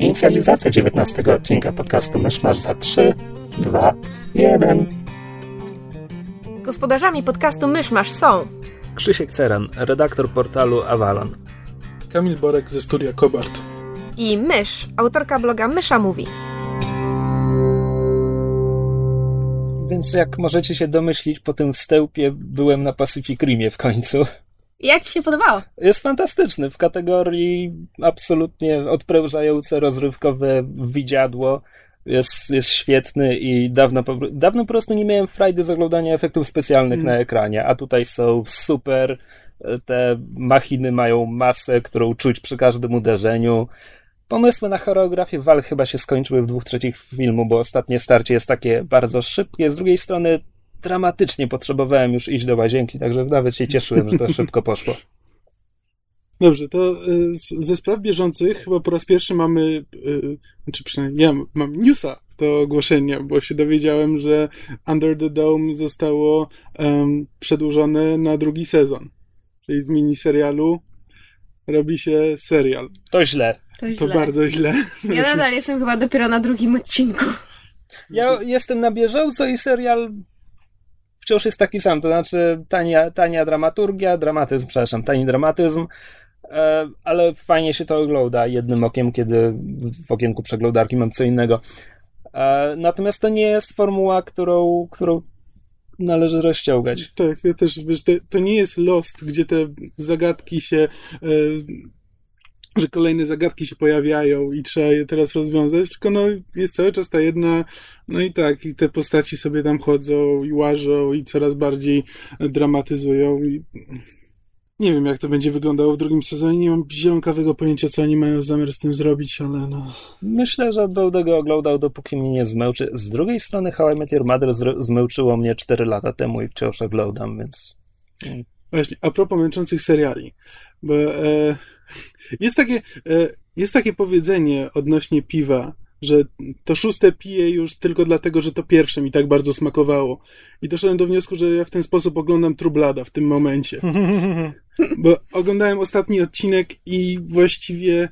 Inicjalizacja 19 odcinka podcastu Myszmasz za 3, 2, 1. Gospodarzami podcastu Myszmasz są Krzysiek Ceran, redaktor portalu Avalon. Kamil Borek ze studia Kobart. i Mysz, autorka bloga Mysza Mówi. Więc jak możecie się domyślić, po tym wstępie byłem na Pacific Rimie w końcu. Jak Ci się podobało? Jest fantastyczny w kategorii absolutnie odprężające, rozrywkowe widziadło. Jest, jest świetny i dawno dawno po prostu nie miałem frajdy z oglądania efektów specjalnych na ekranie, a tutaj są super. Te machiny mają masę, którą czuć przy każdym uderzeniu. Pomysły na choreografię walk chyba się skończyły w dwóch trzecich filmu, bo ostatnie starcie jest takie bardzo szybkie. Z drugiej strony dramatycznie potrzebowałem już iść do łazienki, także nawet się cieszyłem, że to szybko poszło. Dobrze, to y, ze spraw bieżących chyba po raz pierwszy mamy, y, znaczy przynajmniej ja mam newsa do ogłoszenia, bo się dowiedziałem, że Under the Dome zostało em, przedłużone na drugi sezon. Czyli z miniserialu robi się serial. To źle. To To bardzo źle. Ja nadal jestem chyba dopiero na drugim odcinku. Ja jestem na bieżąco i serial wciąż jest taki sam, to znaczy tania, tania dramaturgia, dramatyzm, przepraszam, tani dramatyzm, e, ale fajnie się to ogląda jednym okiem, kiedy w okienku przeglądarki mam co innego. E, Natomiast to nie jest formuła, którą, którą należy rozciągać. Tak, ja też, wiesz, to, to nie jest Lost, gdzie te zagadki się, e, że kolejne zagadki się pojawiają i trzeba je teraz rozwiązać, tylko no jest cały czas ta jedna, no i tak, i te postaci sobie tam chodzą i łażą i coraz bardziej dramatyzują i nie wiem, jak to będzie wyglądało w drugim sezonie, nie mam zielonkawego pojęcia, co oni mają zamiar z tym zrobić, ale no... Myślę, że będę go oglądał, dopóki mnie nie zmęczy. Z drugiej strony How I Met Your Mother zmęczyło mnie 4 lata temu i wciąż oglądam, więc... Właśnie, a propos męczących seriali, bo e, jest, takie, e, jest takie powiedzenie odnośnie piwa, że to szóste piję już tylko dlatego, że to pierwsze mi tak bardzo smakowało. I doszedłem do wniosku, że ja w ten sposób oglądam Trublada w tym momencie. Bo oglądałem ostatni odcinek i właściwie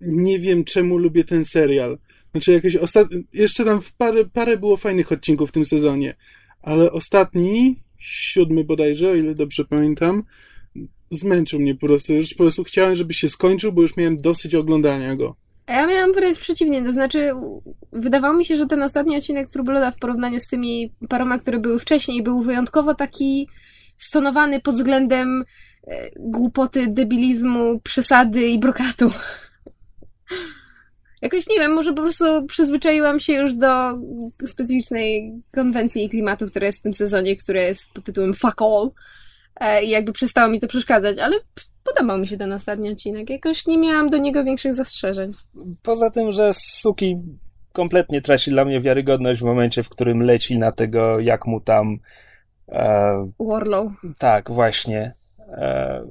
nie wiem, czemu lubię ten serial. Znaczy, jakoś ostat... jeszcze tam parę, parę było fajnych odcinków w tym sezonie, ale ostatni, siódmy bodajże, o ile dobrze pamiętam, zmęczył mnie po prostu. Już po prostu chciałem, żeby się skończył, bo już miałem dosyć oglądania go. A ja miałam wręcz przeciwnie, to znaczy wydawało mi się, że ten ostatni odcinek Trubloda w porównaniu z tymi paroma, które były wcześniej, był wyjątkowo taki stonowany pod względem e, głupoty, debilizmu, przesady i brokatu. Jakoś nie wiem, może po prostu przyzwyczaiłam się już do specyficznej konwencji i klimatu, która jest w tym sezonie, które jest pod tytułem Fuck All. E, I jakby przestało mi to przeszkadzać, ale podobał mi się ten ostatni odcinek. Jakoś nie miałam do niego większych zastrzeżeń. Poza tym, że Suki kompletnie traci dla mnie wiarygodność w momencie, w którym leci na tego, jak mu tam. E, Warlow. tak, właśnie. E,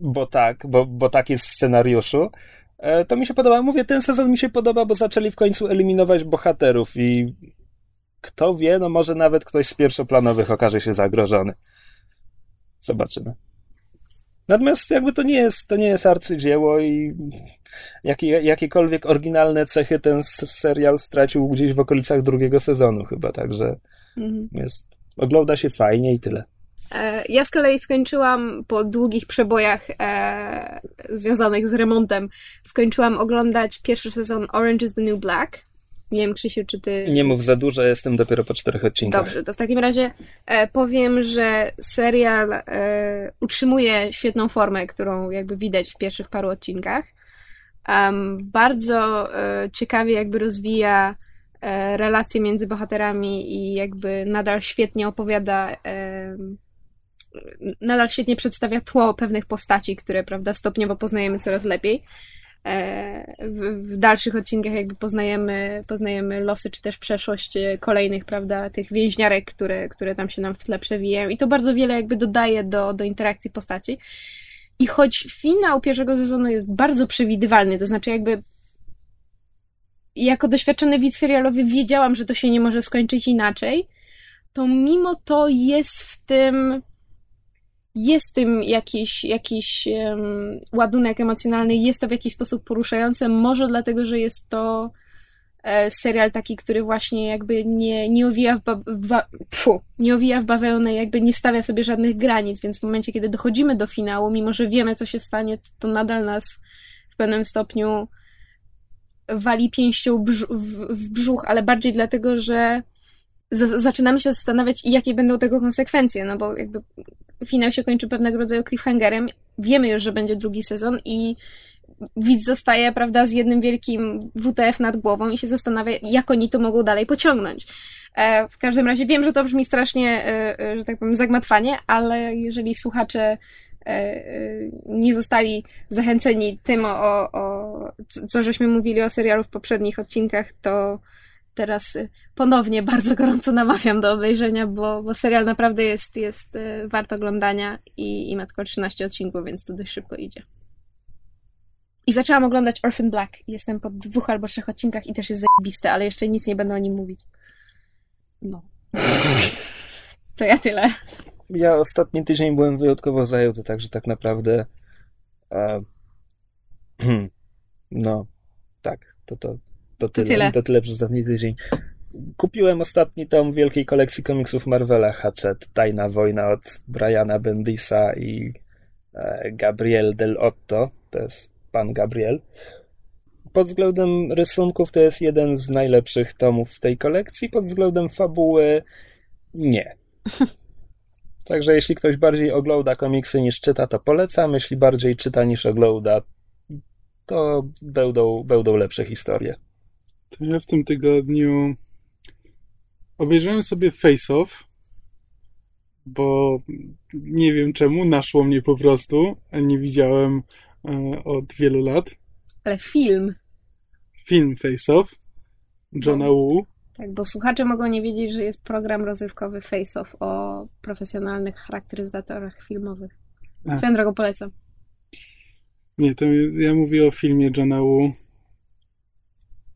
bo tak, bo, bo tak jest w scenariuszu. E, to mi się podoba. Mówię, ten sezon mi się podoba, bo zaczęli w końcu eliminować bohaterów i kto wie, no może nawet ktoś z pierwszoplanowych okaże się zagrożony. Zobaczymy. Natomiast jakby to nie jest, to nie jest arcydzieło i jakie, jakiekolwiek oryginalne cechy ten serial stracił gdzieś w okolicach drugiego sezonu chyba, także Mhm. jest, ogląda się fajnie i tyle. E, Ja z kolei skończyłam po długich przebojach e, związanych z remontem. Skończyłam oglądać pierwszy sezon Orange is the New Black. Nie wiem, Krzysiu, czy ty. Nie mów za dużo, jestem dopiero po czterech odcinkach. Dobrze, to w takim razie e, powiem, że serial e, utrzymuje świetną formę, którą jakby widać w pierwszych paru odcinkach. Em, bardzo e, ciekawie jakby rozwija e, relacje między bohaterami i jakby nadal świetnie opowiada, nadal świetnie przedstawia tło pewnych postaci, które, prawda, stopniowo poznajemy coraz lepiej. E, w, dalszych odcinkach jakby poznajemy, poznajemy losy, czy też przeszłość e, kolejnych, prawda, tych więźniarek, które, które tam się nam w tle przewijają i to bardzo wiele jakby dodaje do, do interakcji postaci. I choć finał pierwszego sezonu jest bardzo przewidywalny, to znaczy jakby jako doświadczony widz serialowy wiedziałam, że to się nie może skończyć inaczej, to mimo to jest w tym jest tym jakiś, jakiś um, ładunek emocjonalny, jest to w jakiś sposób poruszające, może dlatego, że jest to e, serial taki, który właśnie jakby nie, nie owija w, ba, ba, pfu, nie owija w bawełnę, jakby nie stawia sobie żadnych granic, więc w momencie, kiedy dochodzimy do finału, mimo że wiemy, co się stanie, to, to nadal nas w pewnym stopniu wali pięścią brz w, w brzuch, ale bardziej dlatego, że zaczynamy się zastanawiać, jakie będą tego konsekwencje, no bo jakby finał się kończy pewnego rodzaju cliffhangerem. Wiemy już, że będzie drugi sezon i widz zostaje, prawda, z jednym wielkim WTF nad głową i się zastanawia, jak oni to mogą dalej pociągnąć. E, w każdym razie wiem, że to brzmi strasznie, e, e, że tak powiem, zagmatwanie, ale jeżeli słuchacze nie zostali zachęceni tym, o, o co żeśmy mówili o serialu w poprzednich odcinkach, to teraz y, ponownie bardzo gorąco namawiam do obejrzenia, bo, bo serial naprawdę jest, jest y, wart oglądania i, i ma tylko 13 odcinków, więc to dość szybko idzie. I zaczęłam oglądać Orphan Black. Jestem po dwóch albo trzech odcinkach i też jest zajebiste, ale jeszcze nic nie będę o nim mówić. No. To ja tyle. Ja ostatni tydzień byłem wyjątkowo zajęty, także tak naprawdę e, no, tak, to, to, to tyle, to tyle. To tyle przez ostatni tydzień. Kupiłem ostatni tom wielkiej kolekcji komiksów Marvela Hatchet, Tajna Wojna od Briana Bendisa i e, Gabriel Del Otto. To jest pan Gabriel. Pod względem rysunków to jest jeden z najlepszych tomów w tej kolekcji. Pod względem fabuły nie. Także jeśli ktoś bardziej ogląda komiksy niż czyta, to polecam. Jeśli bardziej czyta niż ogląda, to będą, będą lepsze historie. To ja w tym tygodniu obejrzałem sobie Face Off, bo nie wiem czemu, naszło mnie po prostu, a nie widziałem e, od wielu lat. Ale film. Film Face Off Johna no. Woo. Tak, bo słuchacze mogą nie wiedzieć, że jest program rozrywkowy Face Off o profesjonalnych charakteryzatorach filmowych. Swoją drogą polecam. Nie, to ja mówię o filmie Johna Woo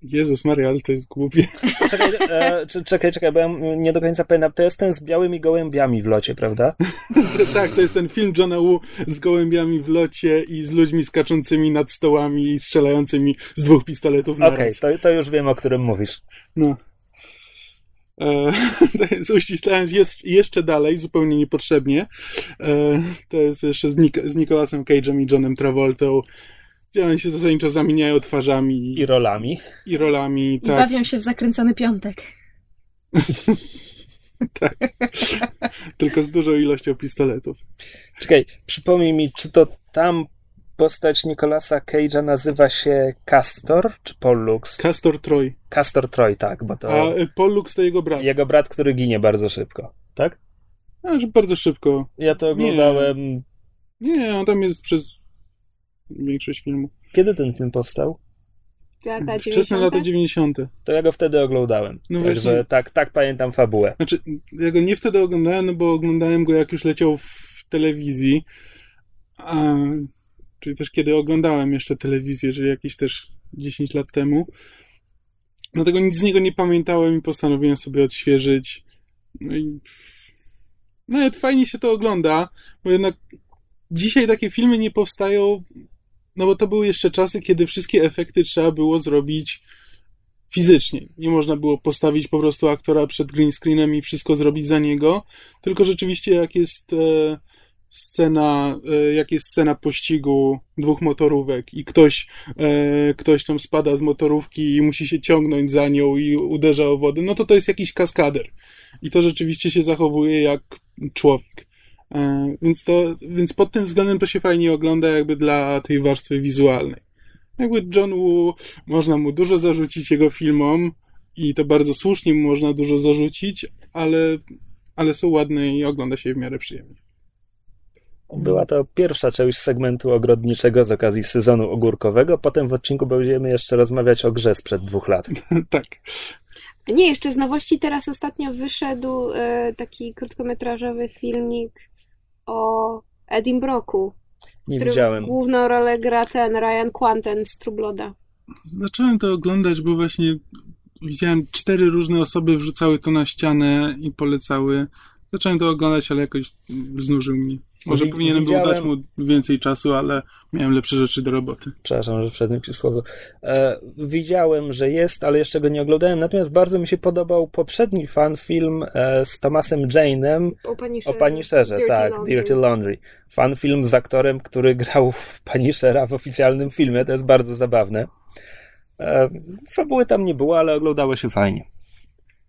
Jezus Maria, ale to jest głupie. Czekaj, e, czekaj, czekaj, bo ja nie do końca pamiętam. To jest ten z białymi gołębiami w locie, prawda? tak, to jest ten film Johna Woo z gołębiami w locie i z ludźmi skaczącymi nad stołami i strzelającymi z dwóch pistoletów na Okej, okay, to, to już wiem, o którym mówisz. No. E, uściślając jest, jeszcze dalej, zupełnie niepotrzebnie, e, to jest jeszcze z, Nik z Nicolasem Cage'em i Johnem Travoltą gdzie oni się zasadniczo zamieniają twarzami. I rolami. I rolami, I tak. bawią się w zakręcony piątek. tak. Tylko z dużą ilością pistoletów. Czekaj, przypomnij mi, czy to tam postać Nicolasa Cage'a nazywa się Castor czy Pollux? Castor Troy. Castor Troy, tak, bo to... A y, Pollux to jego brat. Jego brat, który ginie bardzo szybko, tak? Że bardzo szybko. Ja to oglądałem... Nie, nie on tam jest przez większość filmu. Kiedy ten film powstał? Lata Wczesne lata 90. To ja go wtedy oglądałem. No Także właśnie. tak, tak pamiętam fabułę. Znaczy, ja go nie wtedy oglądałem, no bo oglądałem go jak już leciał w telewizji. A, czyli też kiedy oglądałem jeszcze telewizję, czyli jakieś też 10 lat temu. Dlatego nic z niego nie pamiętałem i postanowiłem sobie odświeżyć. No i nawet fajnie się to ogląda, bo jednak dzisiaj takie filmy nie powstają no bo to były jeszcze czasy, kiedy wszystkie efekty trzeba było zrobić fizycznie. Nie można było postawić po prostu aktora przed green screenem i wszystko zrobić za niego, tylko rzeczywiście jak jest e, scena, e, jak jest scena pościgu dwóch motorówek i ktoś, e, ktoś tam spada z motorówki i musi się ciągnąć za nią i uderza o wodę, no to to jest jakiś kaskader. I to rzeczywiście się zachowuje jak człowiek. E, więc, to, więc pod tym względem to się fajnie ogląda jakby dla tej warstwy wizualnej. Jakby John Woo, można mu dużo zarzucić jego filmom i to bardzo słusznie mu można dużo zarzucić, ale, ale są ładne i ogląda się w miarę przyjemnie. Była to pierwsza część segmentu ogrodniczego z okazji sezonu ogórkowego. Potem w odcinku będziemy jeszcze rozmawiać o grze sprzed dwóch lat. tak. Nie, jeszcze z nowości teraz ostatnio wyszedł e, taki krótkometrażowy filmik o Edim Broku. Nie w widziałem. Główną rolę gra ten Ryan Quanten z Trubloda. Zacząłem to oglądać, bo właśnie widziałem cztery różne osoby wrzucały to na ścianę i polecały. Zacząłem to oglądać, ale jakoś znużył mnie. Może Wi- powinienem widziałem- był dać mu więcej czasu, ale miałem lepsze rzeczy do roboty. Przepraszam, że wszedłem ci słowo. E, widziałem, że jest, ale jeszcze go nie oglądałem. Natomiast bardzo mi się podobał poprzedni fan film e, z Thomasem Jane'em O Punisherze. o Punisherze, Dirty tak, Laundry. Dirty Laundry. Fan film z aktorem, który grał w Punishera w oficjalnym filmie. To jest bardzo zabawne. E, fabuły tam nie było, ale oglądało się fajnie.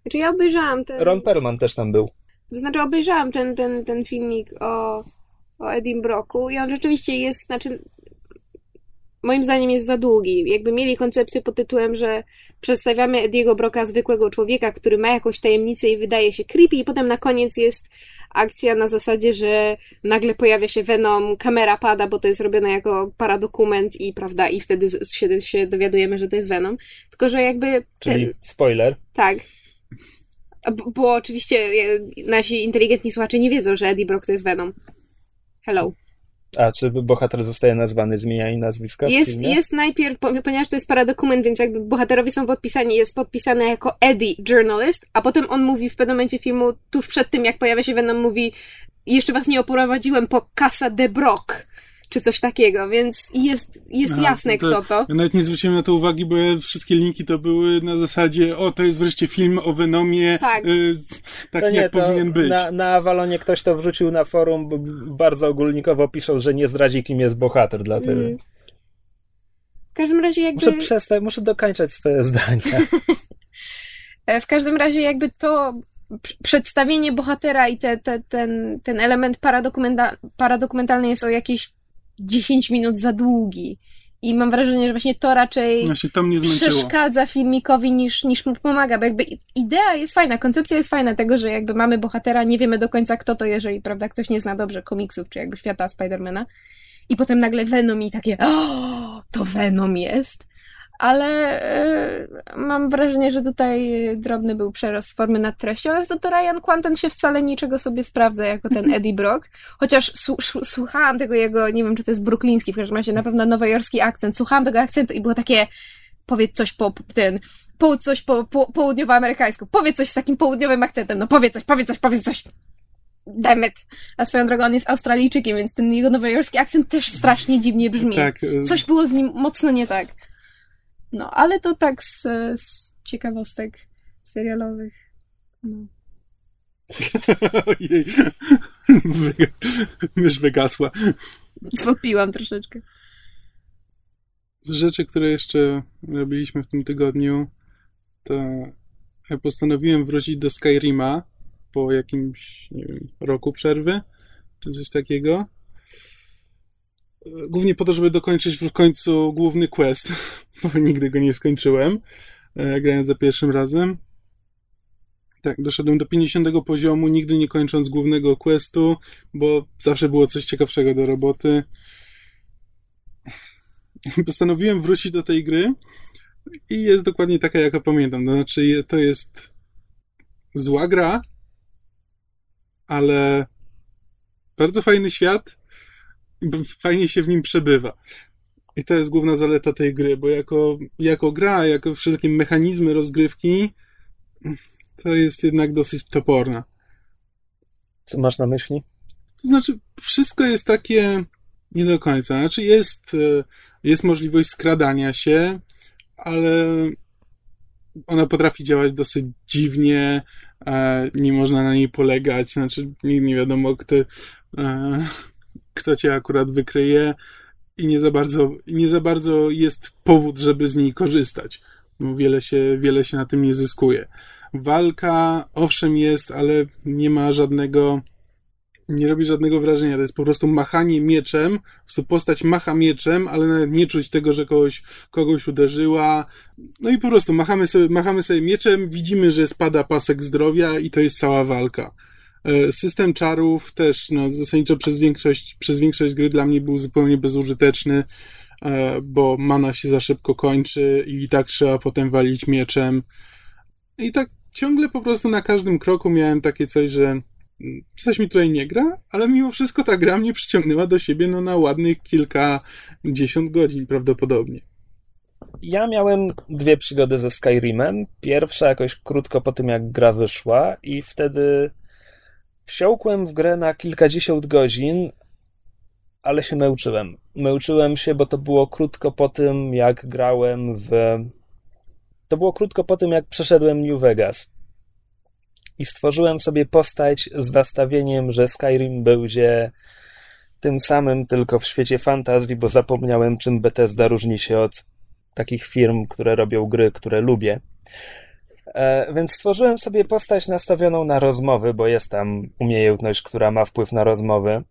Znaczy ja obejrzałam ten... Ron Perlman też tam był. To znaczy obejrzałam ten, ten, ten filmik o, o Edim Broku i on rzeczywiście jest, znaczy moim zdaniem jest za długi. Jakby mieli koncepcję pod tytułem, że przedstawiamy Ediego Broka zwykłego człowieka, który ma jakąś tajemnicę i wydaje się creepy i potem na koniec jest akcja na zasadzie, że nagle pojawia się Venom, kamera pada, bo to jest robione jako paradokument i prawda, i wtedy się, się dowiadujemy, że to jest Venom. Tylko, że jakby Czyli ten, spoiler. tak. Bo, bo oczywiście e, nasi inteligentni słuchacze nie wiedzą, że Eddie Brock to jest Venom. Hello. A czy bohater zostaje nazwany, zmienia i nazwiska Jest, jest najpierw, po- ponieważ to jest paradokument, więc jakby bohaterowie są podpisani, jest podpisane jako Eddie Journalist, a potem on mówi w pewnym momencie filmu, tuż przed tym jak pojawia się Venom, mówi jeszcze was nie oprowadziłem po Casa de Brock, czy coś takiego, więc jest, jest Aha, jasne to- kto to. Ja nawet nie zwróciłem na to uwagi, bo ja, wszystkie linki to były na zasadzie, o, to jest wreszcie film o Venomie, Tak. y, tak To nie, jak to powinien być. Na, na Avalonie ktoś to wrzucił na forum, bardzo ogólnikowo piszą, że nie zdradzi, kim jest bohater, dlatego Mm. W każdym razie jakby... muszę przestać, muszę dokończać swoje zdania. W każdym razie jakby to przedstawienie bohatera i te, te, ten, ten element paradokumenta, paradokumentalny jest o jakieś 10 minut za długi. I mam wrażenie, że właśnie to raczej Właśnie to przeszkadza filmikowi niż, niż mu pomaga, bo jakby idea jest fajna, koncepcja jest fajna tego, że jakby mamy bohatera, nie wiemy do końca kto to, jeżeli prawda, ktoś nie zna dobrze komiksów, czy jakby świata Spidermana i potem nagle Venom i takie o, to Venom jest. Ale e, mam wrażenie, że tutaj drobny był przerost formy nad treścią, ale za to Ryan Quanten się wcale niczego sobie sprawdza jako ten Eddie Brock. Chociaż słuchałam tego jego, nie wiem czy to jest brukliński, w każdym razie na pewno nowojorski akcent. Słuchałam tego akcentu i było takie powiedz coś po ten, powiedz coś po, po południowoamerykańsku, powiedz coś z takim południowym akcentem, no powiedz coś, powiedz coś, powiedz coś. Dammit. A swoją drogą on jest Australijczykiem, więc ten jego nowojorski akcent też strasznie dziwnie brzmi. Tak, y, Coś było z nim mocno nie tak. No, ale to tak z, z ciekawostek serialowych. No. Ojej. Mysz wygasła. Zwątpiłam troszeczkę. Z rzeczy, które jeszcze robiliśmy w tym tygodniu, to ja postanowiłem wrócić do Skyrima po jakimś, nie wiem, roku przerwy, czy coś takiego. Głównie po to, żeby dokończyć w końcu główny quest, bo nigdy go nie skończyłem, e, grając za pierwszym razem. Tak, doszedłem do 50 poziomu, nigdy nie kończąc głównego questu, bo zawsze było coś ciekawszego do roboty. Postanowiłem wrócić do tej gry i jest dokładnie taka, jaka pamiętam. To znaczy, to jest zła gra, ale bardzo fajny świat fajnie się w nim przebywa. I to jest główna zaleta tej gry, bo jako, jako gra, jako wszystkie mechanizmy rozgrywki, to jest jednak dosyć toporna. Co masz na myśli? To znaczy, wszystko jest takie nie do końca. Znaczy, jest, e, jest możliwość skradania się, ale ona potrafi działać dosyć dziwnie, e, nie można na niej polegać, znaczy, nigdy nie wiadomo, kto, e, kto cię akurat wykryje i nie za bardzo, nie za bardzo jest powód, żeby z niej korzystać. Bo wiele się, wiele się na tym nie zyskuje. Walka, owszem, jest, ale nie ma żadnego nie robi żadnego wrażenia. To jest po prostu machanie mieczem. Po prostu postać macha mieczem, ale nawet nie czuć tego, że kogoś, kogoś uderzyła. No i po prostu machamy sobie, machamy sobie mieczem, widzimy, że spada pasek zdrowia i to jest cała walka. E, system czarów też, no, zasadniczo przez większość, przez większość gry dla mnie był zupełnie bezużyteczny, e, bo mana się za szybko kończy i tak trzeba potem walić mieczem. I tak ciągle po prostu na każdym kroku miałem takie coś, że coś mi tutaj nie gra, ale mimo wszystko ta gra mnie przyciągnęła do siebie no, na ładnych kilkadziesiąt godzin prawdopodobnie. Ja miałem dwie przygody ze Skyrimem. Pierwsza jakoś krótko po tym, jak gra wyszła i wtedy wsiąkłem w grę na kilkadziesiąt godzin, ale się męczyłem. Męczyłem się, bo to było krótko po tym, jak grałem w... To było krótko po tym, jak przeszedłem New Vegas. I stworzyłem sobie postać z nastawieniem, że Skyrim będzie tym samym, tylko w świecie fantazji, bo zapomniałem, czym Bethesda różni się od takich firm, które robią gry, które lubię. E, więc stworzyłem sobie postać nastawioną na rozmowy, bo jest tam umiejętność, która ma wpływ na rozmowy.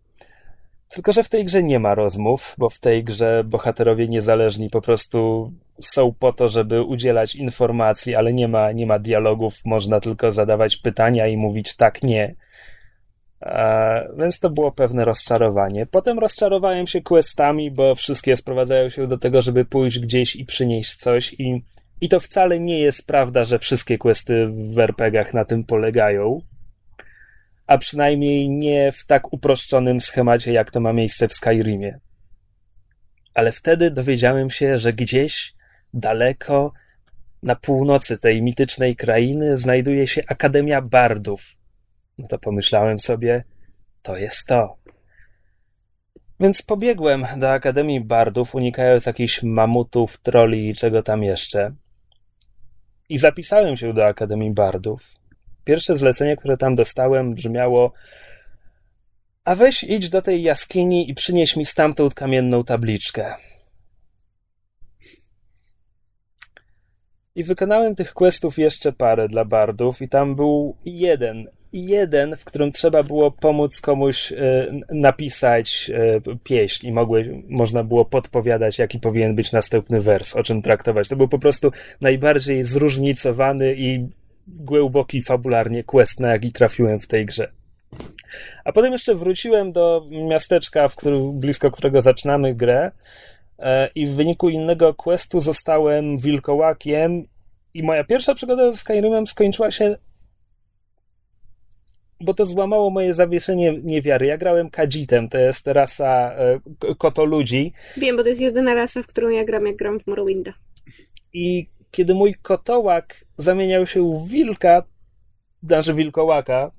Tylko, że w tej grze nie ma rozmów, bo w tej grze bohaterowie niezależni po prostu są po to, żeby udzielać informacji, ale nie ma, nie ma dialogów, można tylko zadawać pytania i mówić tak, nie. E, więc to było pewne rozczarowanie. Potem rozczarowałem się questami, bo wszystkie sprowadzają się do tego, żeby pójść gdzieś i przynieść coś i, i to wcale nie jest prawda, że wszystkie questy w RPGach na tym polegają. A przynajmniej nie w tak uproszczonym schemacie, jak to ma miejsce w Skyrimie. Ale wtedy dowiedziałem się, że gdzieś daleko na północy tej mitycznej krainy znajduje się Akademia Bardów no to pomyślałem sobie, to jest to. Więc pobiegłem do Akademii Bardów, unikając jakichś mamutów, troli i czego tam jeszcze. I zapisałem się do Akademii Bardów. Pierwsze zlecenie, które tam dostałem, brzmiało: A weź idź do tej jaskini i przynieś mi stamtąd kamienną tabliczkę. I wykonałem tych questów jeszcze parę dla bardów, i tam był jeden jeden, w którym trzeba było pomóc komuś e, napisać e, pieśń i mogły, można było podpowiadać, jaki powinien być następny wers, o czym traktować. To był po prostu najbardziej zróżnicowany i głęboki fabularnie quest, na jaki trafiłem w tej grze. A potem jeszcze wróciłem do miasteczka, w którym, blisko którego zaczynamy grę i w wyniku innego questu zostałem wilkołakiem i moja pierwsza przygoda ze Skyrimem skończyła się bo to złamało moje zawieszenie niewiary. Ja grałem Kajitem, to jest rasa e, kotoludzi. Wiem, bo to jest jedyna rasa, w którą ja gram, jak gram w Morrowinda. I kiedy mój kotołak zamieniał się w wilka, znaczy wilkołaka,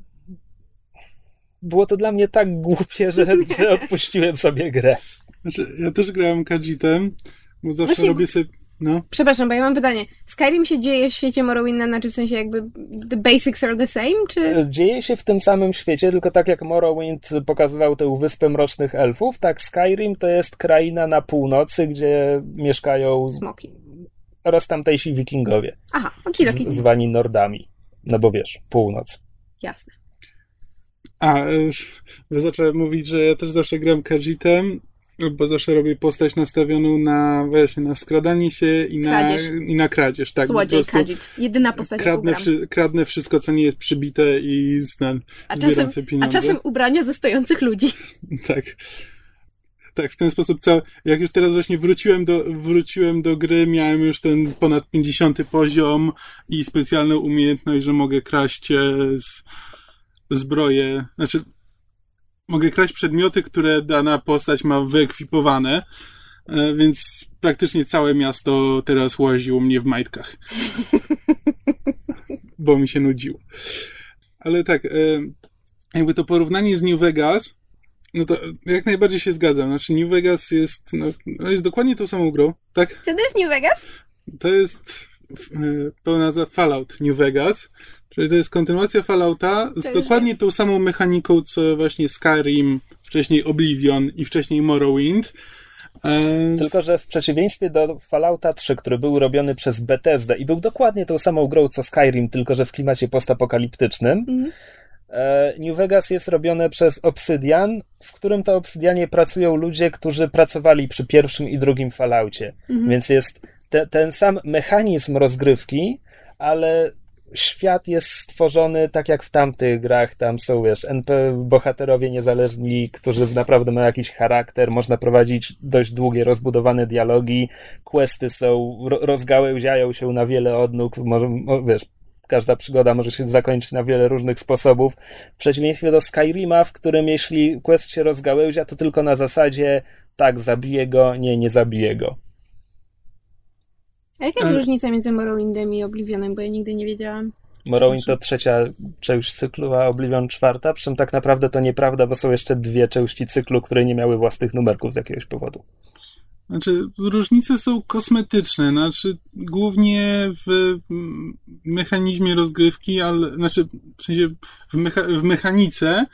było to dla mnie tak głupie, że, że odpuściłem sobie grę. Znaczy, ja też grałem Kajitem, bo zawsze Właśnie... robię sobie no. Przepraszam, bo ja mam pytanie. Skyrim się dzieje w świecie Morrowinda, znaczy w sensie jakby the basics are the same, czy? Dzieje się w tym samym świecie, tylko tak jak Morrowind pokazywał tę wyspę mrocznych elfów, tak Skyrim to jest kraina na północy, gdzie mieszkają smoki oraz tamtejsi wikingowie. Aha, okidoki. Z, zwani Nordami. No bo wiesz, północ. Jasne. A, zacząłem mówić, że ja też zawsze gram Kajitem bo zawsze robię postać nastawioną na właśnie na skradanie się i na, kradzież. i na kradzież. Tak, Złodziej, kadzit. Jedyna postać, kradnę, wszy, kradnę wszystko, co nie jest przybite i znam, a czasem. A czasem ubrania ze stojących ludzi. tak. Tak, w ten sposób, co, jak już teraz właśnie wróciłem do, wróciłem do gry, miałem już ten ponad 50 poziom i specjalną umiejętność, że mogę kraść e, z, zbroję, znaczy mogę kraść przedmioty, które dana postać ma wyekwipowane, e, więc praktycznie całe miasto teraz łaziło mnie w majtkach. Bo mi się nudziło. Ale tak, e, jakby to porównanie z New Vegas, no to jak najbardziej się zgadzam. Znaczy New Vegas jest, no, no jest dokładnie tą samą grą, tak? Co to jest New Vegas? To jest e, pełna nazwa Fallout New Vegas, Czyli to jest kontynuacja Fallouta z dokładnie tą samą mechaniką, co właśnie Skyrim, wcześniej Oblivion i wcześniej Morrowind. E, Tylko, że w przeciwieństwie do Fallouta 3, który był robiony przez Bethesda i był dokładnie tą samą grą co Skyrim, tylko że w klimacie postapokaliptycznym, mm. New Vegas jest robione przez Obsidian, w którym to Obsidianie pracują ludzie, którzy pracowali przy pierwszym i drugim Falloutie. Mm. Więc jest te, ten sam mechanizm rozgrywki, ale świat jest stworzony tak jak w tamtych grach. Tam są, wiesz, NP bohaterowie niezależni, którzy naprawdę mają jakiś charakter. Można prowadzić dość długie, rozbudowane dialogi. Questy są, rozgałęziają się na wiele odnóg. Może, wiesz, każda przygoda może się zakończyć na wiele różnych sposobów. W przeciwieństwie do Skyrima, w którym jeśli quest się rozgałęzia, to tylko na zasadzie tak, zabiję go, nie, nie zabiję go. A jaka jest Ale... różnica między Morrowindem i Oblivionem, bo ja nigdy nie wiedziałam. Morrowind to trzecia część cyklu, a Oblivion czwarta, przy czym tak naprawdę to nieprawda, bo są jeszcze dwie części cyklu, które nie miały własnych numerków z jakiegoś powodu. Znaczy, różnice są kosmetyczne, znaczy głównie w mechanizmie rozgrywki, ale znaczy w sensie w, mecha w mechanice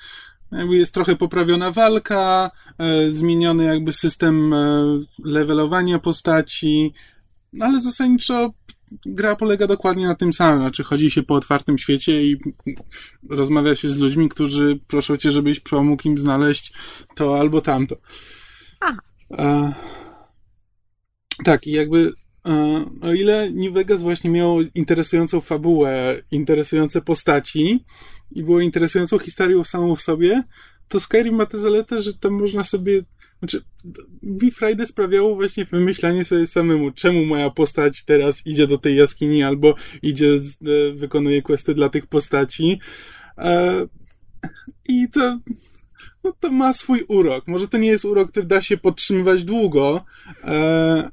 jakby jest trochę poprawiona walka, e, zmieniony jakby system e, levelowania postaci, ale zasadniczo gra polega dokładnie na tym samym, znaczy chodzi się po otwartym świecie i rozmawia się z ludźmi, którzy proszą cię, żebyś pomógł im znaleźć to albo tamto. Aha. E, tak, i jakby e, o ile New Vegas właśnie miało interesującą fabułę, interesujące postaci i było interesującą historią samą w sobie, to Skyrim ma tę zaletę, że tam można sobie znaczy, mi Friday sprawiało właśnie wymyślanie sobie samemu, czemu moja postać teraz idzie do tej jaskini albo idzie, e, wykonuje questy dla tych postaci. E, I to, no to ma swój urok. Może to nie jest urok, który da się podtrzymywać długo, e,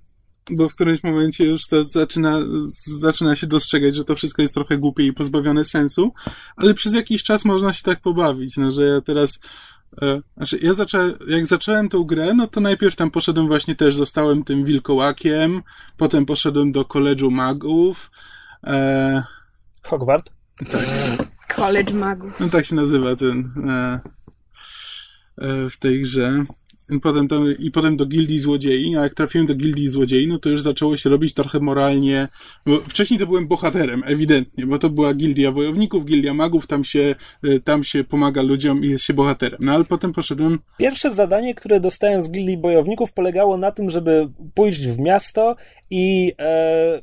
bo w którymś momencie już to zaczyna, zaczyna się dostrzegać, że to wszystko jest trochę głupie i pozbawione sensu, ale przez jakiś czas można się tak pobawić, no, że ja teraz znaczy, ja zacząłem, jak zacząłem tę grę, no to najpierw tam poszedłem właśnie też, zostałem tym wilkołakiem, potem poszedłem do koledżu magów. E... Hogwart? College magów. No tak się nazywa ten e, e, w tej grze potem tam, i potem do gildii złodziei, a jak trafiłem do gildii złodziei, no to już zaczęło się robić trochę moralnie, bo wcześniej to byłem bohaterem, ewidentnie, bo to była gildia wojowników, gildia magów, tam się, e, tam się pomaga ludziom i jest się bohaterem. No ale potem poszedłem... Pierwsze zadanie, które dostałem z gildii bojowników polegało na tym, żeby pójść w miasto i e,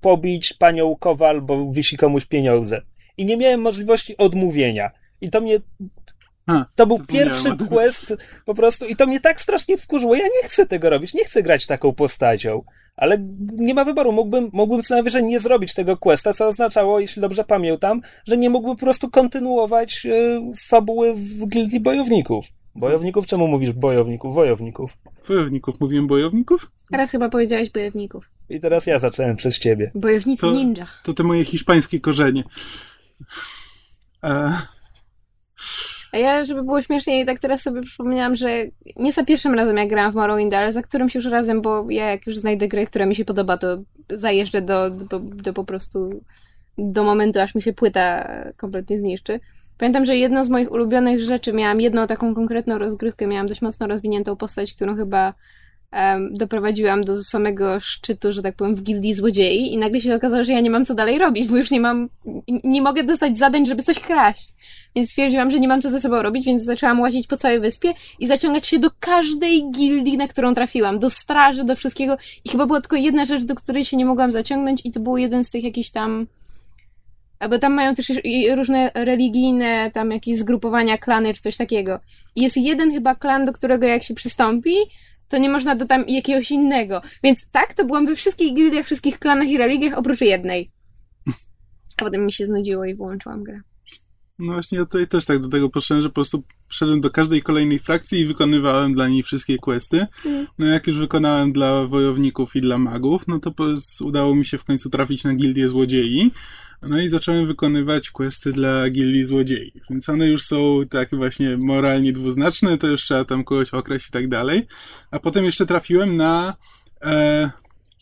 pobić panią Kowal, bo wisi komuś pieniądze. I nie miałem możliwości odmówienia. I to mnie to był pierwszy quest po prostu i to mnie tak strasznie wkurzyło. Ja nie chcę tego robić, nie chcę grać taką postacią. Ale nie ma wyboru, mógłbym, mógłbym co najwyżej nie zrobić tego questa, co oznaczało, jeśli dobrze pamiętam, że nie mógłbym po prostu kontynuować y, fabuły w gildii bojowników. Bojowników? Czemu mówisz bojowników? Wojowników. Wojowników. Mówiłem bojowników? Teraz chyba powiedziałeś bojowników. I teraz ja zacząłem przez ciebie. Bojownicy to, ninja. To te moje hiszpańskie korzenie. E... A ja, żeby było śmieszniej, tak teraz sobie przypomniałam, że nie za pierwszym razem jak grałam w Morrowind, ale za którymś już razem, bo ja jak już znajdę grę, która mi się podoba, to zajeżdżę do, do, do po prostu do momentu, aż mi się płyta kompletnie zniszczy. Pamiętam, że jedną z moich ulubionych rzeczy, miałam jedną taką konkretną rozgrywkę, miałam dość mocno rozwiniętą postać, którą chyba um, doprowadziłam do samego szczytu, że tak powiem, w gildii złodziei i nagle się okazało, że ja nie mam co dalej robić, bo już nie mam, nie mogę dostać zadań, żeby coś kraść. Więc stwierdziłam, że nie mam co ze sobą robić, więc zaczęłam łazić po całej wyspie i zaciągać się do każdej gildii, na którą trafiłam. Do straży, do wszystkiego. I chyba była tylko jedna rzecz, do której się nie mogłam zaciągnąć i to był jeden z tych jakichś tam... Bo tam mają też różne religijne, tam jakieś zgrupowania, klany czy coś takiego. I jest jeden chyba klan, do którego jak się przystąpi, to nie można do tam jakiegoś innego. Więc tak, to byłam we wszystkich gildiach, wszystkich klanach i religiach, oprócz jednej. A potem mi się znudziło i wyłączyłam grę. No właśnie, ja tutaj też tak do tego poszedłem, że po prostu wszedłem do każdej kolejnej frakcji i wykonywałem dla niej wszystkie questy. Mm. No jak już wykonałem dla wojowników i dla magów, no to udało mi się w końcu trafić na gildię złodziei. No i zacząłem wykonywać questy dla gildii złodziei. Więc one już są takie właśnie moralnie dwuznaczne, to już trzeba tam kogoś okraść i tak dalej. A potem jeszcze trafiłem na... E...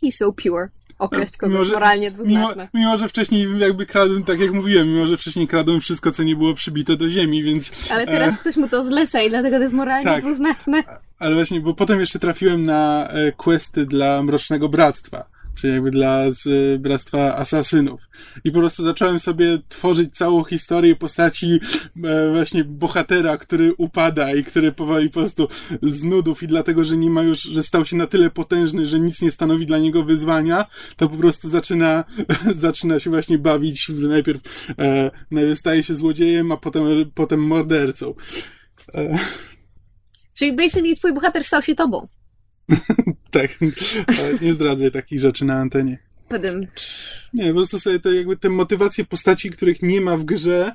He's so pure określić kogoś mimo, że, moralnie dwuznaczne. Mimo, mimo, że wcześniej jakby kradłem, tak jak mówiłem, mimo, że wcześniej kradłem wszystko, co nie było przybite do ziemi, więc... Ale teraz e, ktoś mu to zleca i dlatego to jest moralnie tak, dwuznaczne. Ale właśnie, bo potem jeszcze trafiłem na e, questy dla Mrocznego Bractwa, czyli jakby dla z y, Bractwa Asasynów. I po prostu zacząłem sobie tworzyć całą historię postaci e, właśnie bohatera, który upada i który powoli po prostu z nudów i dlatego, że nie ma już, że stał się na tyle potężny, że nic nie stanowi dla niego wyzwania, to po prostu zaczyna, zaczyna się właśnie bawić, że najpierw, e, najpierw staje się złodziejem, a potem, potem mordercą. E, Czyli basically twój bohater stał się tobą. tak, nie zdradzaj takich rzeczy na antenie. Padem. Nie, po prostu sobie te, jakby te motywacje postaci, których nie ma w grze,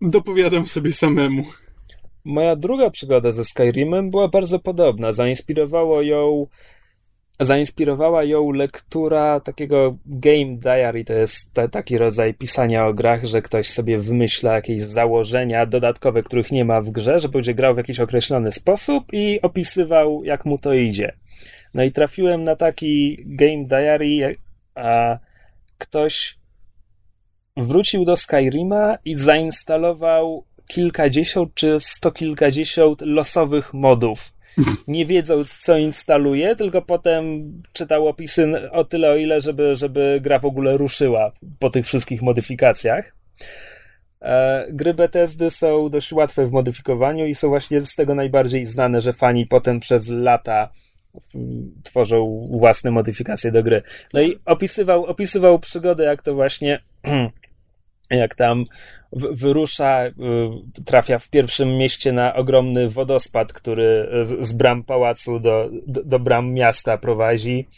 dopowiadam sobie samemu. Moja druga przygoda ze Skyrimem była bardzo podobna. Zainspirowało ją zainspirowała ją lektura takiego game diary, to jest taki rodzaj pisania o grach, że ktoś sobie wymyśla jakieś założenia dodatkowe, których nie ma w grze, że będzie grał w jakiś określony sposób i opisywał, jak mu to idzie. No i trafiłem na taki game diary, a ktoś wrócił do Skyrima i zainstalował kilkadziesiąt czy sto kilkadziesiąt losowych modów nie wiedząc, co instaluje, tylko potem czytał opisy o tyle, o ile, żeby, żeby gra w ogóle ruszyła po tych wszystkich modyfikacjach. E, gry Bethesdy są dość łatwe w modyfikowaniu i są właśnie z tego najbardziej znane, że fani potem przez lata tworzą własne modyfikacje do gry. No i opisywał, opisywał przygodę, jak to właśnie jak tam wyrusza, y, trafia w pierwszym mieście na ogromny wodospad, który z bram pałacu do, do, do bram miasta prowadzi.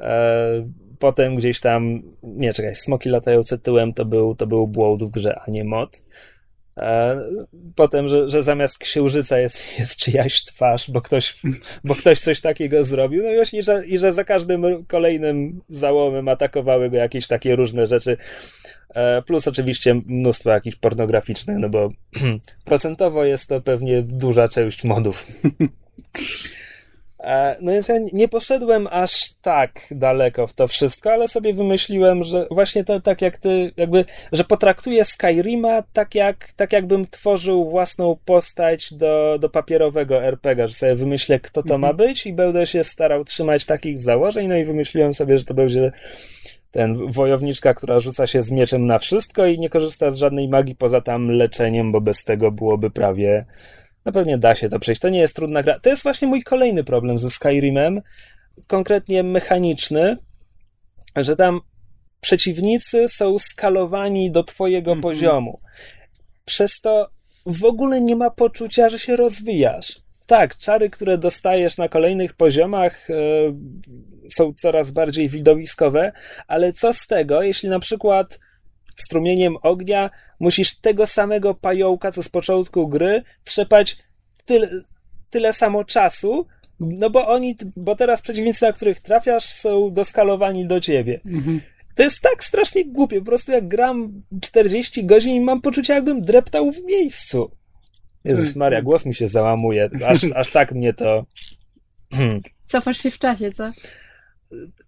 E, potem gdzieś tam, nie czekaj, smoki latające tyłem to był, to był błąd w grze, a nie mod. E, potem, że, że zamiast księżyca jest, jest czyjaś twarz, bo ktoś, bo ktoś coś takiego zrobił. No i właśnie, że, i że za każdym kolejnym załomem atakowały go jakieś takie różne rzeczy. E, plus oczywiście mnóstwo jakichś pornograficznych, no bo procentowo jest to pewnie duża część modów. E, no więc ja nie poszedłem aż tak daleko w to wszystko, ale sobie wymyśliłem, że właśnie to tak jak ty, jakby, że potraktuję Skyrima tak jak, tak jakbym tworzył własną postać do, do papierowego RPG, że sobie wymyślę, kto to ma mhm. być i będę się starał trzymać takich założeń, no i wymyśliłem sobie, że to będzie ten wojowniczka, która rzuca się z mieczem na wszystko i nie korzysta z żadnej magii poza tam leczeniem, bo bez tego byłoby prawie no pewnie da się to przejść. To nie jest trudna gra. To jest właśnie mój kolejny problem ze Skyrimem, konkretnie mechaniczny, że tam przeciwnicy są skalowani do twojego mm -hmm. poziomu. Przez to w ogóle nie ma poczucia, że się rozwijasz. Tak, czary, które dostajesz na kolejnych poziomach, yy, są coraz bardziej widowiskowe, ale co z tego, jeśli na przykład strumieniem ognia musisz tego samego pająka, co z początku gry, trzepać tyle, tyle samo czasu, no bo oni, bo teraz przeciwnicy, na których trafiasz, są doskalowani do ciebie. Mhm. To jest tak strasznie głupie. Po prostu jak gram 40 godzin i mam poczucie, jakbym dreptał w miejscu. Jezus Maria, głos mi się załamuje. Aż, aż tak mnie to... Cofasz się w czasie, co?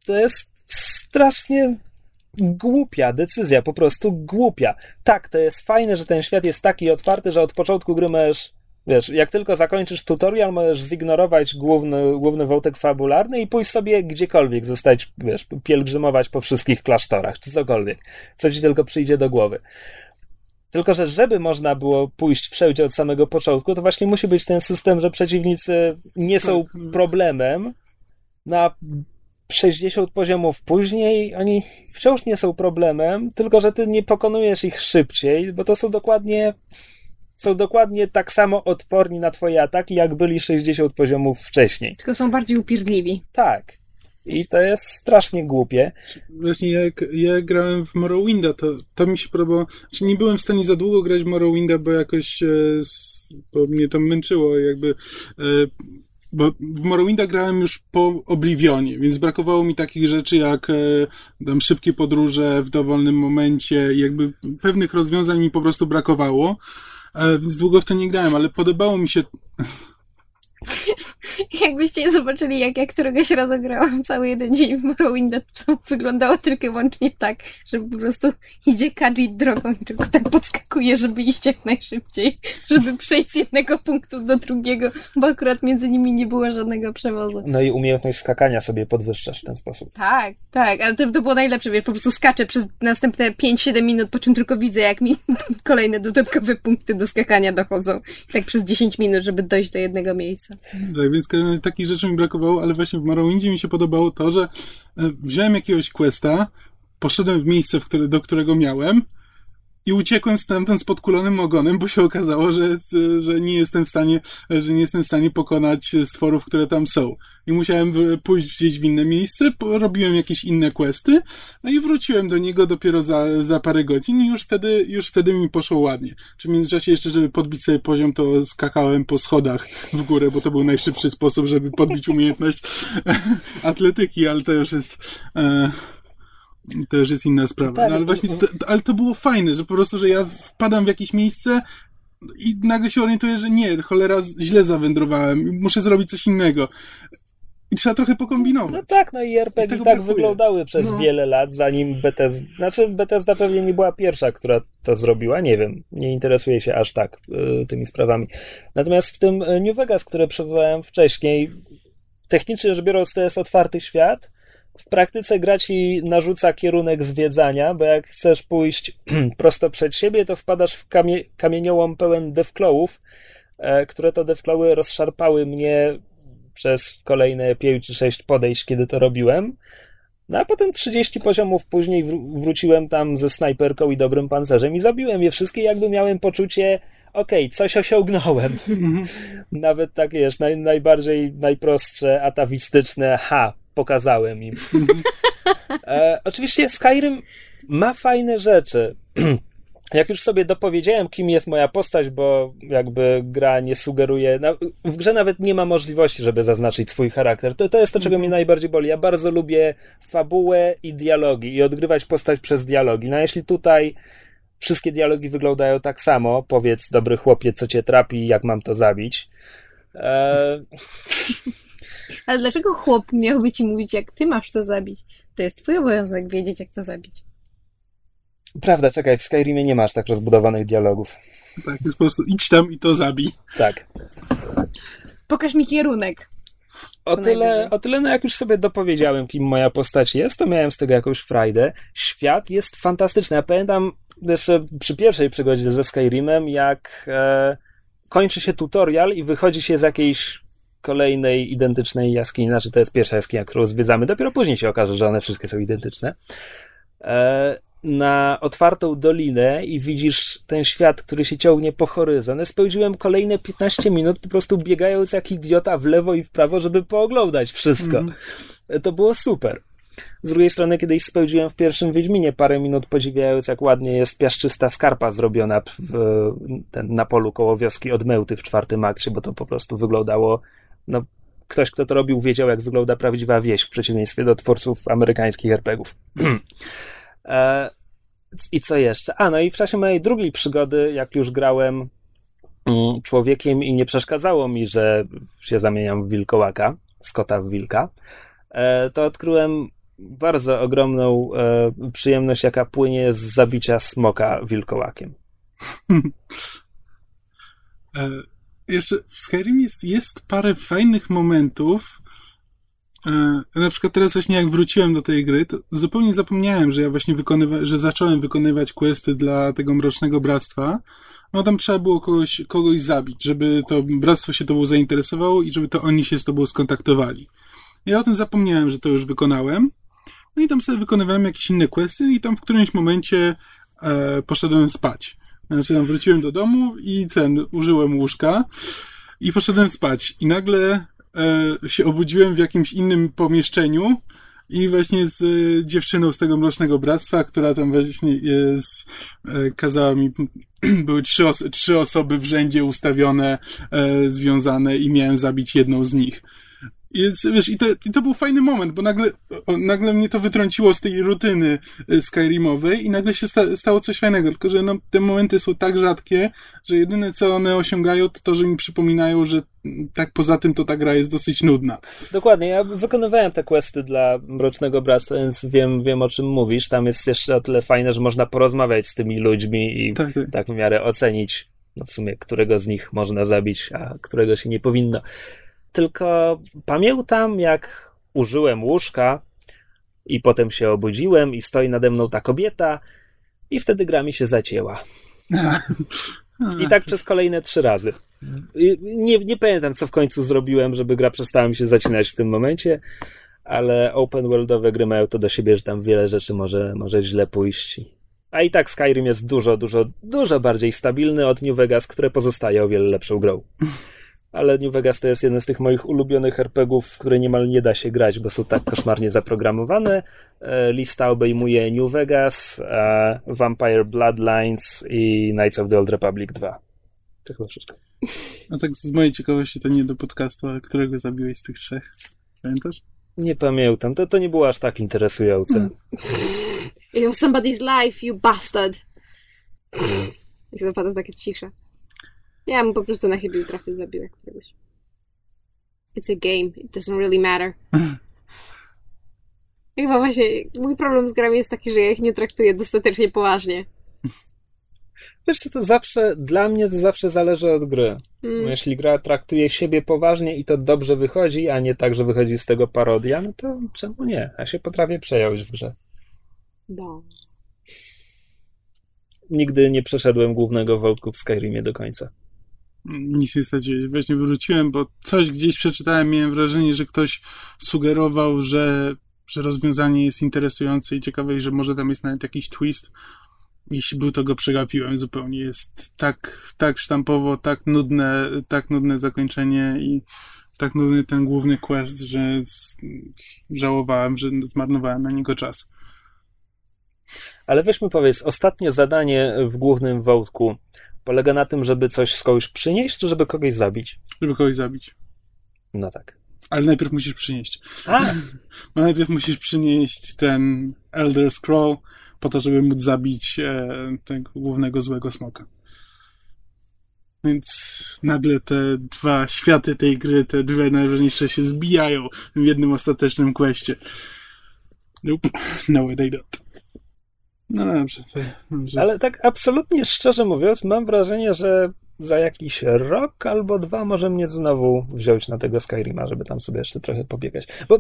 To jest strasznie głupia decyzja, po prostu głupia. Tak, to jest fajne, że ten świat jest taki otwarty, że od początku gry możesz Wiesz, jak tylko zakończysz tutorial, możesz zignorować główny, główny wątek fabularny i pójść sobie gdziekolwiek, zostać, wiesz, pielgrzymować po wszystkich klasztorach, czy cokolwiek, co ci tylko przyjdzie do głowy. Tylko, że żeby można było pójść wszędzie od samego początku, to właśnie musi być ten system, że przeciwnicy nie są tak. problemem na 60 poziomów później, oni wciąż nie są problemem, tylko że ty nie pokonujesz ich szybciej, bo to są dokładnie są dokładnie tak samo odporni na twoje ataki, jak byli 60 poziomów wcześniej. Tylko są bardziej upierdliwi. Tak. I to jest strasznie głupie. Właśnie jak ja grałem w Morrowinda, to, to mi się podobało. Znaczy nie byłem w stanie za długo grać w Morrowinda, bo jakoś e, bo mnie to męczyło, jakby e, bo w Morrowinda grałem już po Oblivionie, więc brakowało mi takich rzeczy jak e, tam szybkie podróże w dowolnym momencie, jakby pewnych rozwiązań mi po prostu brakowało. E, więc długo w to nie grałem, ale podobało mi się. Jakbyście zobaczyli, jak ja któregoś razu grałam cały jeden dzień w Morrowinda, to wyglądało tylko i wyłącznie tak, że po prostu idzie Kaji drogą i tylko tak podskakuje, żeby iść jak najszybciej, żeby przejść z jednego punktu do drugiego, bo akurat między nimi nie było żadnego przewozu. No i umiejętność skakania sobie podwyższasz w ten sposób. Tak, tak, ale to, to było najlepsze, wiesz, po prostu skaczę przez następne 5-7 minut, po czym tylko widzę, jak mi kolejne dodatkowe punkty do skakania dochodzą. I tak przez 10 minut, żeby dojść do jednego miejsca. Tak, więc takich rzeczy mi brakowało, ale właśnie w Morrowindzie mi się podobało to, że e, wziąłem jakiegoś questa, poszedłem w miejsce, do którego miałem, i uciekłem stamtąd z podkulonym ogonem, bo się okazało, że, że nie jestem w stanie, że nie jestem w stanie pokonać stworów, które tam są. I musiałem pójść gdzieś w inne miejsce, robiłem jakieś inne questy, no i wróciłem do niego dopiero za, za parę godzin i już wtedy, już wtedy mi poszło ładnie. Czy w międzyczasie jeszcze, żeby podbić sobie poziom, to skakałem po schodach w górę, bo to był najszybszy sposób, żeby podbić umiejętność atletyki, ale to już jest... E to już jest inna sprawa. Tak, no, ale właśnie, to, ale to było fajne, że po prostu, że ja wpadam w jakieś miejsce i nagle się orientuję, że nie, cholera, źle zawędrowałem, muszę zrobić coś innego. I trzeba trochę pokombinować. No tak, no i RPG tak brakuje. wyglądały przez no. wiele lat, zanim Bethesda, znaczy Bethesda pewnie nie była pierwsza, która to zrobiła, nie wiem, nie interesuje się aż tak y, tymi sprawami. Natomiast w tym y, New Vegas, które przywołałem wcześniej, technicznie rzecz biorąc to jest otwarty świat, w praktyce gra ci narzuca kierunek zwiedzania, bo jak chcesz pójść prosto przed siebie, to wpadasz w kamie kamieniołom pełen devclawów, e, które to devclawy rozszarpały mnie przez kolejne 5 czy 6 podejść, kiedy to robiłem. No a potem 30 poziomów później wr wróciłem tam ze snajperką i dobrym pancerzem i zabiłem je wszystkie, jakby miałem poczucie, okej, okay, coś osiągnąłem. Mhm. Nawet tak, wiesz, naj, najbardziej, najprostsze, atawistyczne, ha, pokazałem im. E, oczywiście Skyrim ma fajne rzeczy. Jak już sobie dopowiedziałem, kim jest moja postać, bo jakby gra nie sugeruje, na, w grze nawet nie ma możliwości, żeby zaznaczyć swój charakter. To, to jest to, czego mnie najbardziej boli. Ja bardzo lubię fabułę i dialogi i odgrywać postać przez dialogi. No jeśli tutaj wszystkie dialogi wyglądają tak samo, powiedz dobry chłopie, co cię trapi, jak mam to zabić. E... Ale dlaczego chłop miałby ci mówić, jak ty masz to zabić? To jest twój obowiązek wiedzieć, jak to zabić. Prawda, czekaj, w Skyrimie nie masz tak rozbudowanych dialogów. Tak, jest po prostu idź tam i to zabij. Tak. Pokaż mi kierunek. O tyle, o tyle, no jak już sobie dopowiedziałem, kim moja postać jest, to miałem z tego jakąś frajdę. Świat jest fantastyczny. Ja pamiętam jeszcze przy pierwszej przygodzie ze Skyrimem, jak e, kończy się tutorial i wychodzi się z jakiejś kolejnej identycznej jaskini, znaczy to jest pierwsza jaskinia, którą zwiedzamy, dopiero później się okaże, że one wszystkie są identyczne, e, na otwartą dolinę i widzisz ten świat, który się ciągnie po horyzont. Spędziłem kolejne 15 minut po prostu biegając jak idiota w lewo i w prawo, żeby pooglądać wszystko. Mm. To było super. Z drugiej strony, kiedyś spędziłem w pierwszym Wiedźminie parę minut podziwiając, jak ładnie jest piaszczysta skarpa zrobiona w, ten, na polu koło wioski od Mełty w czwartym akcie, bo to po prostu wyglądało no, ktoś, kto to robił, wiedział, jak wygląda prawdziwa wieś, w przeciwieństwie do twórców amerykańskich RPGów. e, I co jeszcze? A, no i w czasie mojej drugiej przygody, jak już grałem mm, człowiekiem i nie przeszkadzało mi, że się zamieniam w wilkołaka, z kota w wilka, e, to odkryłem bardzo ogromną e, przyjemność, jaka płynie z zabicia smoka wilkołakiem. Jeszcze w Skyrim jest, jest parę fajnych momentów. E, na przykład teraz właśnie jak wróciłem do tej gry, to zupełnie zapomniałem, że ja właśnie wykonywa- że zacząłem wykonywać questy dla tego Mrocznego Bractwa. No tam trzeba było kogoś, kogoś zabić, żeby to bractwo się tobą zainteresowało i żeby to oni się z tobą skontaktowali. Ja o tym zapomniałem, że to już wykonałem. No i tam sobie wykonywałem jakieś inne questy i tam w którymś momencie e, poszedłem spać. Znaczy tam wróciłem do domu i ten, użyłem łóżka i poszedłem spać. I nagle e, się obudziłem w jakimś innym pomieszczeniu i właśnie z e, dziewczyną z tego Mrocznego Bractwa, która tam właśnie jest, e, kazała mi, były trzy, os trzy osoby w rzędzie ustawione, e, związane i miałem zabić jedną z nich. I, wiesz, i, to, I to był fajny moment, bo nagle, nagle mnie to wytrąciło z tej rutyny y, Skyrimowej i nagle się sta, stało coś fajnego, tylko że no, te momenty są tak rzadkie, że jedyne co one osiągają to to, że mi przypominają, że tak poza tym to ta gra jest dosyć nudna. Dokładnie, ja wykonywałem te questy dla Mrocznego Bractwa, więc wiem, wiem o czym mówisz. Tam jest jeszcze o tyle fajne, że można porozmawiać z tymi ludźmi i tak, tak. tak w miarę ocenić, no w sumie, którego z nich można zabić, a którego się nie powinno. Tylko pamiętam, jak użyłem łóżka i potem się obudziłem i stoi nade mną ta kobieta i wtedy gra mi się zacięła. I tak przez kolejne trzy razy. Nie, nie pamiętam, co w końcu zrobiłem, żeby gra przestała mi się zacinać w tym momencie, ale open worldowe gry mają to do siebie, że tam wiele rzeczy może, może źle pójść. A i tak Skyrim jest dużo, dużo, dużo bardziej stabilny od New Vegas, które pozostaje o wiele lepszą grą. Ale New Vegas to jest jeden z tych moich ulubionych RPGów, w które niemal nie da się grać, bo są tak koszmarnie zaprogramowane. E, lista obejmuje New Vegas, e, Vampire Bloodlines i Knights of the Old Republic 2. To chyba wszystko. A tak z mojej ciekawości to nie do podcastu, ale którego zabiłeś z tych trzech? Pamiętasz? Nie pamiętam. To, to nie było aż tak interesujące. Hmm. It was somebody's life, you bastard. I zapada takie cisze. Ja mu po prostu na chybił trafił, zabił jak któregoś. It's a game. It doesn't really matter. I chyba właśnie mój problem z grami jest taki, że ja ich nie traktuję dostatecznie poważnie. Wiesz co, to zawsze, dla mnie to zawsze zależy od gry. Mm. Jeśli gra traktuje siebie poważnie i to dobrze wychodzi, a nie tak, że wychodzi z tego parodia, no to czemu nie? Ja się potrafię przejąć w grze. No. Nigdy nie przeszedłem głównego wątku w Skyrimie do końca. Nic nie straciłeś. Właśnie wróciłem, bo coś gdzieś przeczytałem, miałem wrażenie, że ktoś sugerował, że, że rozwiązanie jest interesujące i ciekawe, i że może tam jest nawet jakiś twist. Jeśli był, to go przegapiłem zupełnie. Jest tak, tak sztampowo, tak nudne, tak nudne zakończenie i tak nudny ten główny quest, że żałowałem, że zmarnowałem na niego czas. Ale weźmy powiedz, ostatnie zadanie w głównym wątku polega na tym, żeby coś z kogoś przynieść, czy żeby kogoś zabić? Żeby kogoś zabić. No tak. Ale najpierw musisz przynieść. A! No najpierw musisz przynieść ten Elder Scroll po to, żeby móc zabić e, tego głównego złego smoka. Więc nagle te dwa światy tej gry, te dwie najważniejsze się zbijają w jednym ostatecznym questie. Nope. No, they don't. No dobrze, dobrze. Ale tak absolutnie szczerze mówiąc, mam wrażenie, że za jakiś rok albo dwa może mnie znowu wziąć na tego Skyrima, żeby tam sobie jeszcze trochę pobiegać. Bo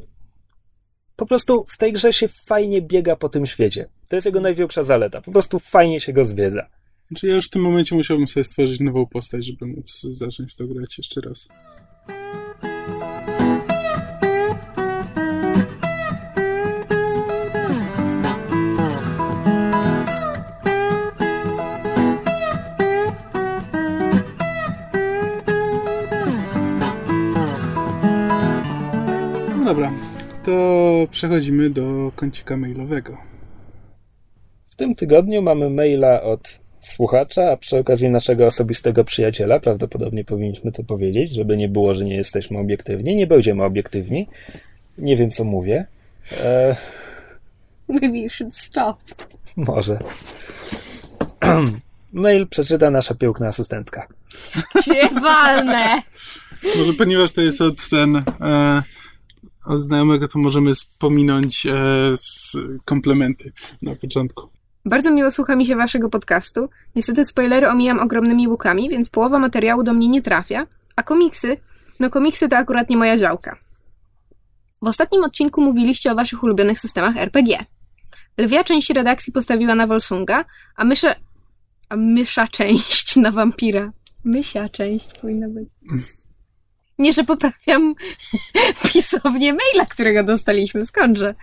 po prostu w tej grze się fajnie biega po tym świecie. To jest jego największa zaleta. Po prostu fajnie się go zwiedza. Znaczy ja już w tym momencie musiałbym sobie stworzyć nową postać, żeby móc zacząć to grać jeszcze raz. Dobra, to przechodzimy do kącika mailowego. W tym tygodniu mamy maila od słuchacza, a przy okazji naszego osobistego przyjaciela, prawdopodobnie powinniśmy to powiedzieć, żeby nie było, że nie jesteśmy obiektywni. Nie będziemy obiektywni. Nie wiem, co mówię. E... Maybe you should stop. Może. Mail przeczyta nasza piękna asystentka. Cię walne! Może ponieważ to jest od ten... E od znajomego to możemy pominąć e, komplementy na początku. Bardzo miło słucha mi się waszego podcastu. Niestety spoilery omijam ogromnymi łukami, więc połowa materiału do mnie nie trafia, a komiksy, no komiksy to akurat nie moja działka. W ostatnim odcinku mówiliście o waszych ulubionych systemach RPG. Lwia część redakcji postawiła na Volsunga, a mysza... a mysza część na wampira. Mysia część powinna być. Nie, że poprawiam pisownię maila, którego dostaliśmy. Skądże?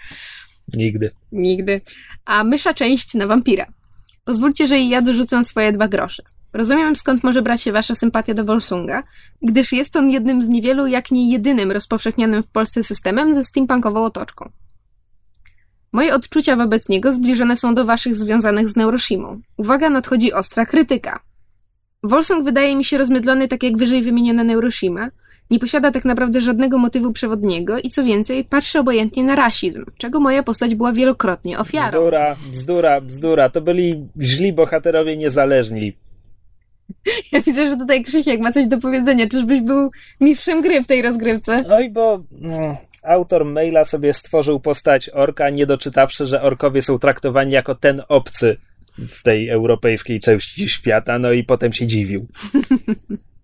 Nigdy. Nigdy. A mysza część na wampira. Pozwólcie, że i ja dorzucę swoje dwa grosze. Rozumiem, skąd może brać się wasza sympatia do Volsunga, gdyż jest on jednym z niewielu, jak nie jedynym rozpowszechnionym w Polsce systemem ze steampunkową otoczką. Moje odczucia wobec niego zbliżone są do waszych związanych z Neuroshimą. Uwaga, nadchodzi ostra krytyka. Volsung wydaje mi się rozmydlony tak jak wyżej wymieniona Neuroshima, nie posiada tak naprawdę żadnego motywu przewodniego i co więcej, patrzy obojętnie na rasizm, czego moja postać była wielokrotnie ofiarą. Bzdura, bzdura, bzdura. To byli źli bohaterowie niezależni. Ja widzę, że tutaj Krzysiek ma coś do powiedzenia. Czyżbyś był mistrzem gry w tej rozgrywce? Oj, bo no, autor maila sobie stworzył postać orka, nie doczytawszy, że orkowie są traktowani jako ten obcy w tej europejskiej części świata, no i potem się dziwił.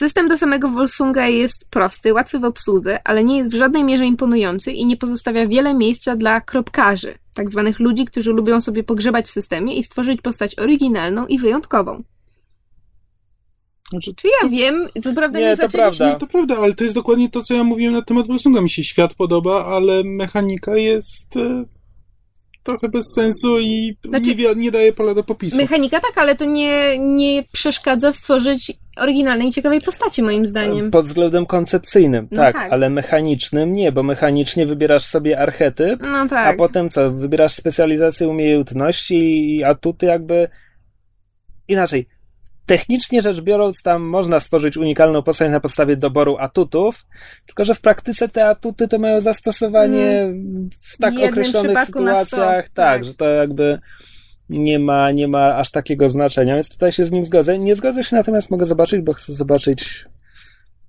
System do samego Volsunga jest prosty, łatwy w obsłudze, ale nie jest w żadnej mierze imponujący i nie pozostawia wiele miejsca dla kropkarzy, tak zwanych ludzi, którzy lubią sobie pogrzebać w systemie i stworzyć postać oryginalną i wyjątkową. Znaczy, Czy ja wiem, co prawda nie, Nie, to zaczęliśmy... prawda. to prawda, ale to jest dokładnie to, co ja mówiłem na temat Wolsunga. Mi się świat podoba, ale mechanika jest e, trochę bez sensu i Znaczy- nie, nie daje pola do popisu. Mechanika tak, ale to nie, nie przeszkadza stworzyć oryginalnej i ciekawej postaci, moim zdaniem. Pod względem koncepcyjnym, No tak, tak. ale mechanicznym nie, bo mechanicznie wybierasz sobie archetyp, No a tak. potem co? Wybierasz specjalizację umiejętności i atuty jakby inaczej. Technicznie rzecz biorąc, tam można stworzyć unikalną postać na podstawie doboru atutów, tylko że w praktyce te atuty to mają zastosowanie w tak jednym określonych sytuacjach, tak, tak. że to jakby nie ma, nie ma aż takiego znaczenia, więc tutaj się z nim zgodzę. Nie zgodzę się natomiast mogę zobaczyć, bo chcę zobaczyć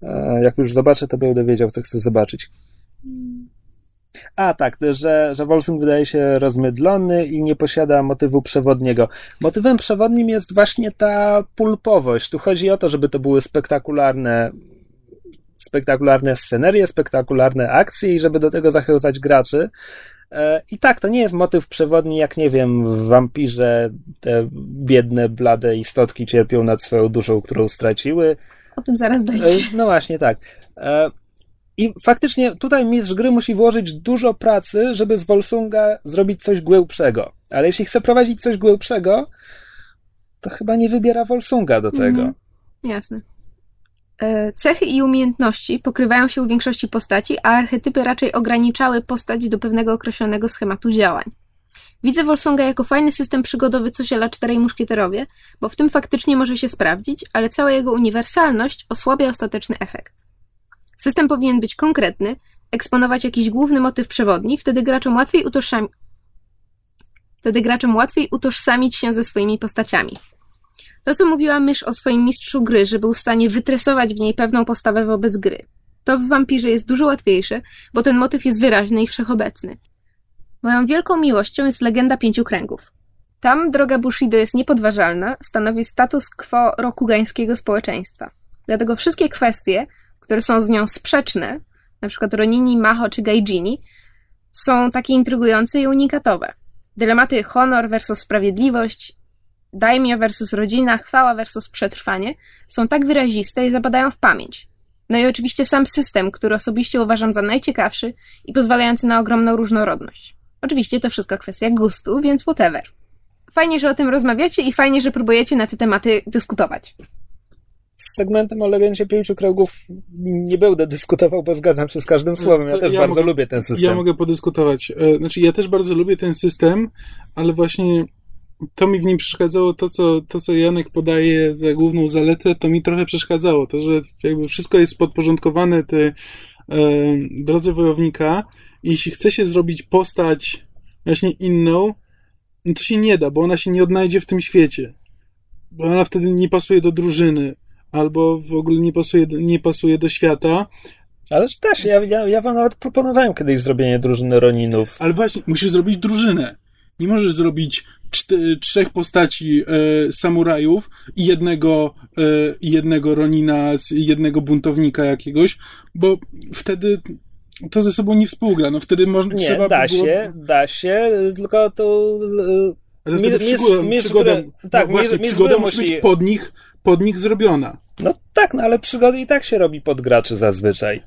e, jak już zobaczę, to będę wiedział, co chcę zobaczyć. A, tak, że, że Wolfsung wydaje się rozmydlony i nie posiada motywu przewodniego. Motywem przewodnim jest właśnie ta pulpowość. Tu chodzi o to, żeby to były spektakularne spektakularne scenerie, spektakularne akcje i żeby do tego zachęcać graczy. E, I tak, to nie jest motyw przewodni, jak nie wiem, w wampirze te biedne, blade istotki cierpią nad swoją duszą, którą straciły. O tym zaraz E, będzie. No właśnie, tak. E, I faktycznie tutaj mistrz gry musi włożyć dużo pracy, żeby z Volsunga zrobić coś głębszego. Ale jeśli chce prowadzić coś głębszego, to chyba nie wybiera Volsunga do tego. Mhm. Jasne. E, Cechy i umiejętności pokrywają się u większości postaci, a archetypy raczej ograniczały postać do pewnego określonego schematu działań. Widzę Volsunga jako fajny system przygodowy coś ala czterej muszkieterowie, bo w tym faktycznie może się sprawdzić, ale cała jego uniwersalność osłabia ostateczny efekt. System powinien być konkretny, eksponować jakiś główny motyw przewodni, wtedy graczom łatwiej utożsami... Wtedy graczom łatwiej utożsamić się ze swoimi postaciami. To, co mówiła mysz o swoim mistrzu gry, że był w stanie wytresować w niej pewną postawę wobec gry. To w wampirze jest dużo łatwiejsze, bo ten motyw jest wyraźny i wszechobecny. Moją wielką miłością jest legenda pięciu kręgów. Tam droga Bushido jest niepodważalna, stanowi status quo rokugańskiego społeczeństwa. Dlatego wszystkie kwestie, które są z nią sprzeczne, przykład Ronini, Maho czy Gaijini, są takie intrygujące i unikatowe. Dylematy honor versus sprawiedliwość, daimyo versus rodzina, chwała versus przetrwanie są tak wyraziste i zapadają w pamięć. No i oczywiście sam system, który osobiście uważam za najciekawszy i pozwalający na ogromną różnorodność. Oczywiście to wszystko kwestia gustu, więc whatever. Fajnie, że o tym rozmawiacie i fajnie, że próbujecie na te tematy dyskutować. Z segmentem o legendzie pięciu kręgów nie będę dyskutował, bo zgadzam się z każdym słowem. Ja To też ja bardzo mogę- lubię ten system. Ja mogę podyskutować. E, Znaczy, ja też bardzo lubię ten system, ale właśnie to mi w nim przeszkadzało, to co, to co Janek podaje za główną zaletę, to mi trochę przeszkadzało. To, że jakby wszystko jest podporządkowane tej e, drodze wojownika i jeśli chce się zrobić postać właśnie inną, no to się nie da, bo ona się nie odnajdzie w tym świecie. Bo ona wtedy nie pasuje do drużyny, albo w ogóle nie pasuje, do- nie pasuje do świata. Ależ też, ja, ja, ja wam nawet proponowałem kiedyś zrobienie drużyny Roninów. Ale właśnie, musisz zrobić drużynę. Nie możesz zrobić trzech postaci e, samurajów i jednego, e, jednego Ronina, jednego buntownika jakiegoś, bo wtedy to ze sobą nie współgra. No wtedy można, Nie, trzeba da by było... się, da się, tylko to... Ale wtedy Mistrz- przygoda, mistrz przygoda, gry- tak, no właśnie, przygoda musi- być pod nich, pod nich zrobiona. No tak, no ale przygody i tak się robi pod graczy zazwyczaj.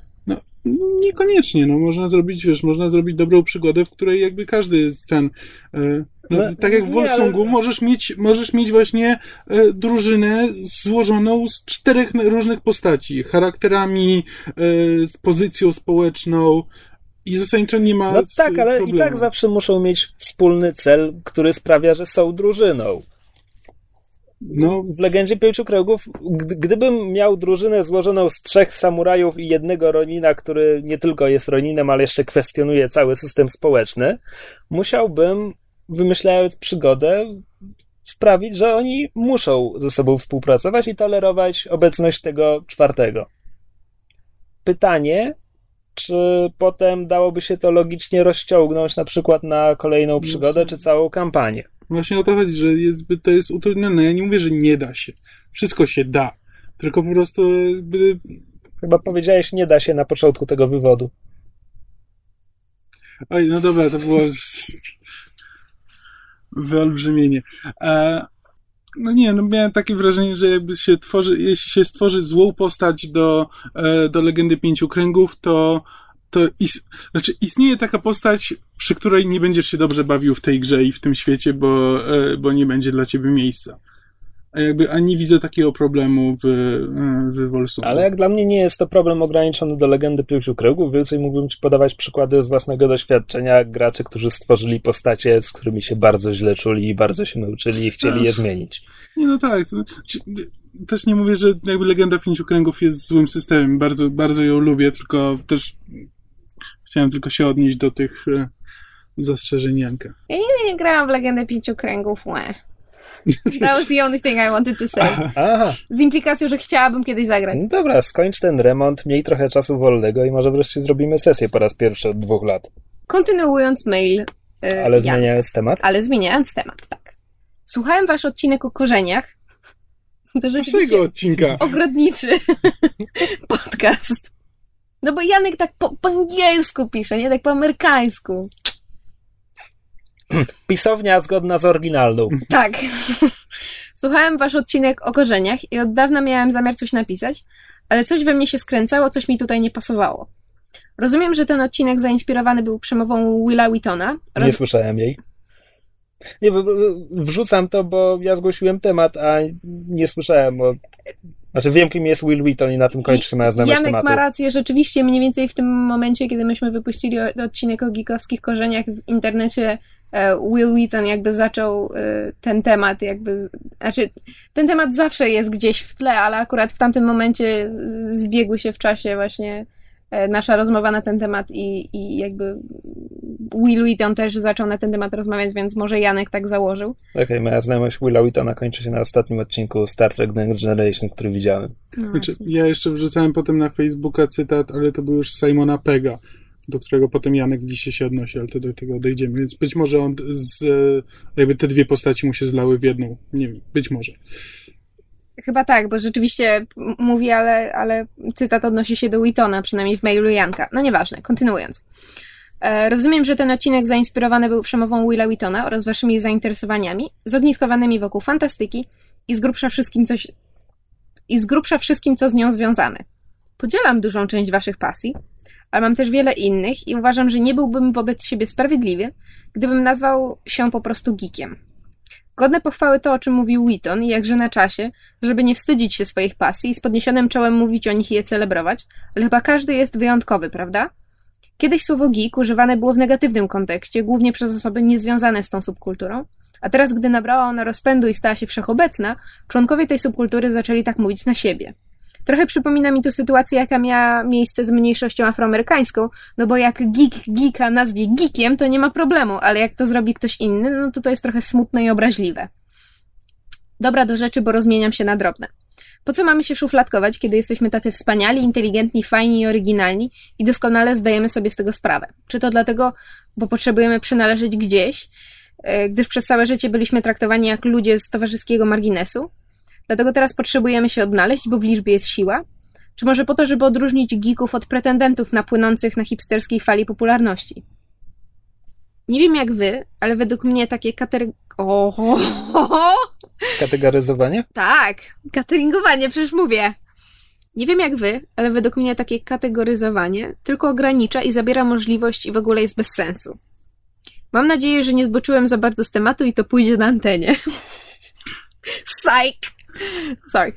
Niekoniecznie, no można zrobić, wiesz, można zrobić dobrą przygodę, w której jakby każdy ten, e, no, No, tak jak w Wolsungu, ale- możesz mieć, możesz mieć właśnie e, drużynę złożoną z czterech różnych postaci, charakterami, e, z pozycją społeczną i zasadniczo nie ma No tak, ale problemu. i tak zawsze muszą mieć wspólny cel, który sprawia, że są drużyną. No, W Legendzie Pięciu Kręgów, gdy- gdybym miał drużynę złożoną z trzech samurajów i jednego Ronina, który nie tylko jest Roninem, ale jeszcze kwestionuje cały system społeczny, musiałbym, wymyślając przygodę, sprawić, że oni muszą ze sobą współpracować i tolerować obecność tego czwartego. Pytanie, czy potem dałoby się to logicznie rozciągnąć na przykład na kolejną przygodę, czy całą kampanię? Właśnie o to chodzi, że jest, to jest utrudnione. Ja nie mówię, że nie da się. Wszystko się da. Tylko po prostu jakby... Chyba powiedziałeś, nie da się na początku tego wywodu. Oj, no dobra, to było wyolbrzymienie. E, no nie, no miałem takie wrażenie, że jakby się tworzy, jeśli się stworzy złą postać do, e, do Legendy Pięciu Kręgów, to, to is, znaczy istnieje taka postać, przy której nie będziesz się dobrze bawił w tej grze i w tym świecie, bo, e, bo nie będzie dla ciebie miejsca. A jakby, a nie widzę takiego problemu w, e, w. Ale jak dla mnie nie jest to problem ograniczony do legendy pięciu kręgów, więcej mógłbym ci podawać przykłady z własnego doświadczenia graczy, którzy stworzyli postacie, z którymi się bardzo źle czuli i bardzo się nauczyli i chcieli je zmienić. Nie, no tak. To, czy, też nie mówię, że jakby Legenda Pięciu Kręgów jest złym systemem. Bardzo, bardzo ją lubię, tylko też chciałem tylko się odnieść do tych e, zastrzeżeń Janka. Ja nigdy nie grałam w Legendę Pięciu Kręgów, łe. That was the only thing I wanted to say. Aha, Z implikacją, że chciałabym kiedyś zagrać. no dobra, skończ ten remont, miej trochę czasu wolnego i może wreszcie zrobimy sesję po raz pierwszy od dwóch lat. Kontynuując mail. e, Ale Janka. zmieniając temat. Ale zmieniając temat, tak. Słuchałem wasz odcinek o korzeniach. To odcinka. ogrodniczy podcast. No bo Janek tak po, po angielsku pisze, nie tak po amerykańsku. Pisownia zgodna z oryginalną. Tak. Słuchałem wasz odcinek o korzeniach i od dawna miałem zamiar coś napisać, ale coś we mnie się skręcało, coś mi tutaj nie pasowało. Rozumiem, że ten odcinek zainspirowany był przemową Willa Whitona. Nie słyszałem jej. Nie, wrzucam to, bo ja zgłosiłem temat, a nie słyszałem o... Znaczy wiem, kim jest Will Wheaton i na tym kończy moja znajomość Janek tematu. ma rację, rzeczywiście mniej więcej w tym momencie, kiedy myśmy wypuścili odcinek o geekowskich korzeniach w internecie, e, Will Wheaton jakby zaczął e, ten temat jakby, znaczy ten temat zawsze jest gdzieś w tle, ale akurat w tamtym momencie zbiegły się w czasie właśnie nasza rozmowa na ten temat i, i jakby Will Wheaton też zaczął na ten temat rozmawiać, więc może Janek tak założył. Okej, moja znajomość Willa Wheatona kończy się na ostatnim odcinku Star Trek The Next Generation, który widziałem. No Znaczy, ja jeszcze wrzucałem potem na Facebooka cytat, ale to był już Simona Pega, do którego potem Janek dzisiaj się odnosi, ale to do tego dojdziemy. Więc być może on z, jakby te dwie postaci mu się zlały w jedną. Nie wiem, być może. Chyba tak, bo rzeczywiście mówi, ale, ale cytat odnosi się do Wheatona, przynajmniej w mailu Janka. No nieważne, kontynuując. E, rozumiem, że ten odcinek zainspirowany był przemową Willa Wheatona oraz waszymi zainteresowaniami, zogniskowanymi wokół fantastyki i z grubsza wszystkim coś i z grubsza wszystkim, co z nią związane. Podzielam dużą część waszych pasji, ale mam też wiele innych i uważam, że nie byłbym wobec siebie sprawiedliwy, gdybym nazwał się po prostu geekiem. Godne pochwały to, o czym mówił Wheaton i jakże na czasie, żeby nie wstydzić się swoich pasji i z podniesionym czołem mówić o nich i je celebrować, ale chyba każdy jest wyjątkowy, prawda? Kiedyś słowo geek używane było w negatywnym kontekście, głównie przez osoby niezwiązane z tą subkulturą, a teraz, gdy nabrała ona rozpędu i stała się wszechobecna, członkowie tej subkultury zaczęli tak mówić na siebie. Trochę przypomina mi to sytuację, jaka miała miejsce z mniejszością afroamerykańską, no bo jak geek geeka nazwie geekiem, to nie ma problemu, ale jak to zrobi ktoś inny, no to to jest trochę smutne i obraźliwe. Dobra do rzeczy, bo rozmieniam się na drobne. Po co mamy się szufladkować, kiedy jesteśmy tacy wspaniali, inteligentni, fajni i oryginalni i doskonale zdajemy sobie z tego sprawę? Czy to dlatego, bo potrzebujemy przynależeć gdzieś, e, gdyż przez całe życie byliśmy traktowani jak ludzie z towarzyskiego marginesu? Dlatego teraz potrzebujemy się odnaleźć, bo w liczbie jest siła? Czy może po to, żeby odróżnić geeków od pretendentów napłynących na hipsterskiej fali popularności? Nie wiem jak wy, ale według mnie takie katery... O, Kategoryzowanie? tak, cateringowanie, przecież mówię. Nie wiem jak wy, ale według mnie takie kategoryzowanie tylko ogranicza i zabiera możliwość i w ogóle jest bez sensu. Mam nadzieję, że nie zboczyłem za bardzo z tematu i to pójdzie na antenie. Psych! Sorry.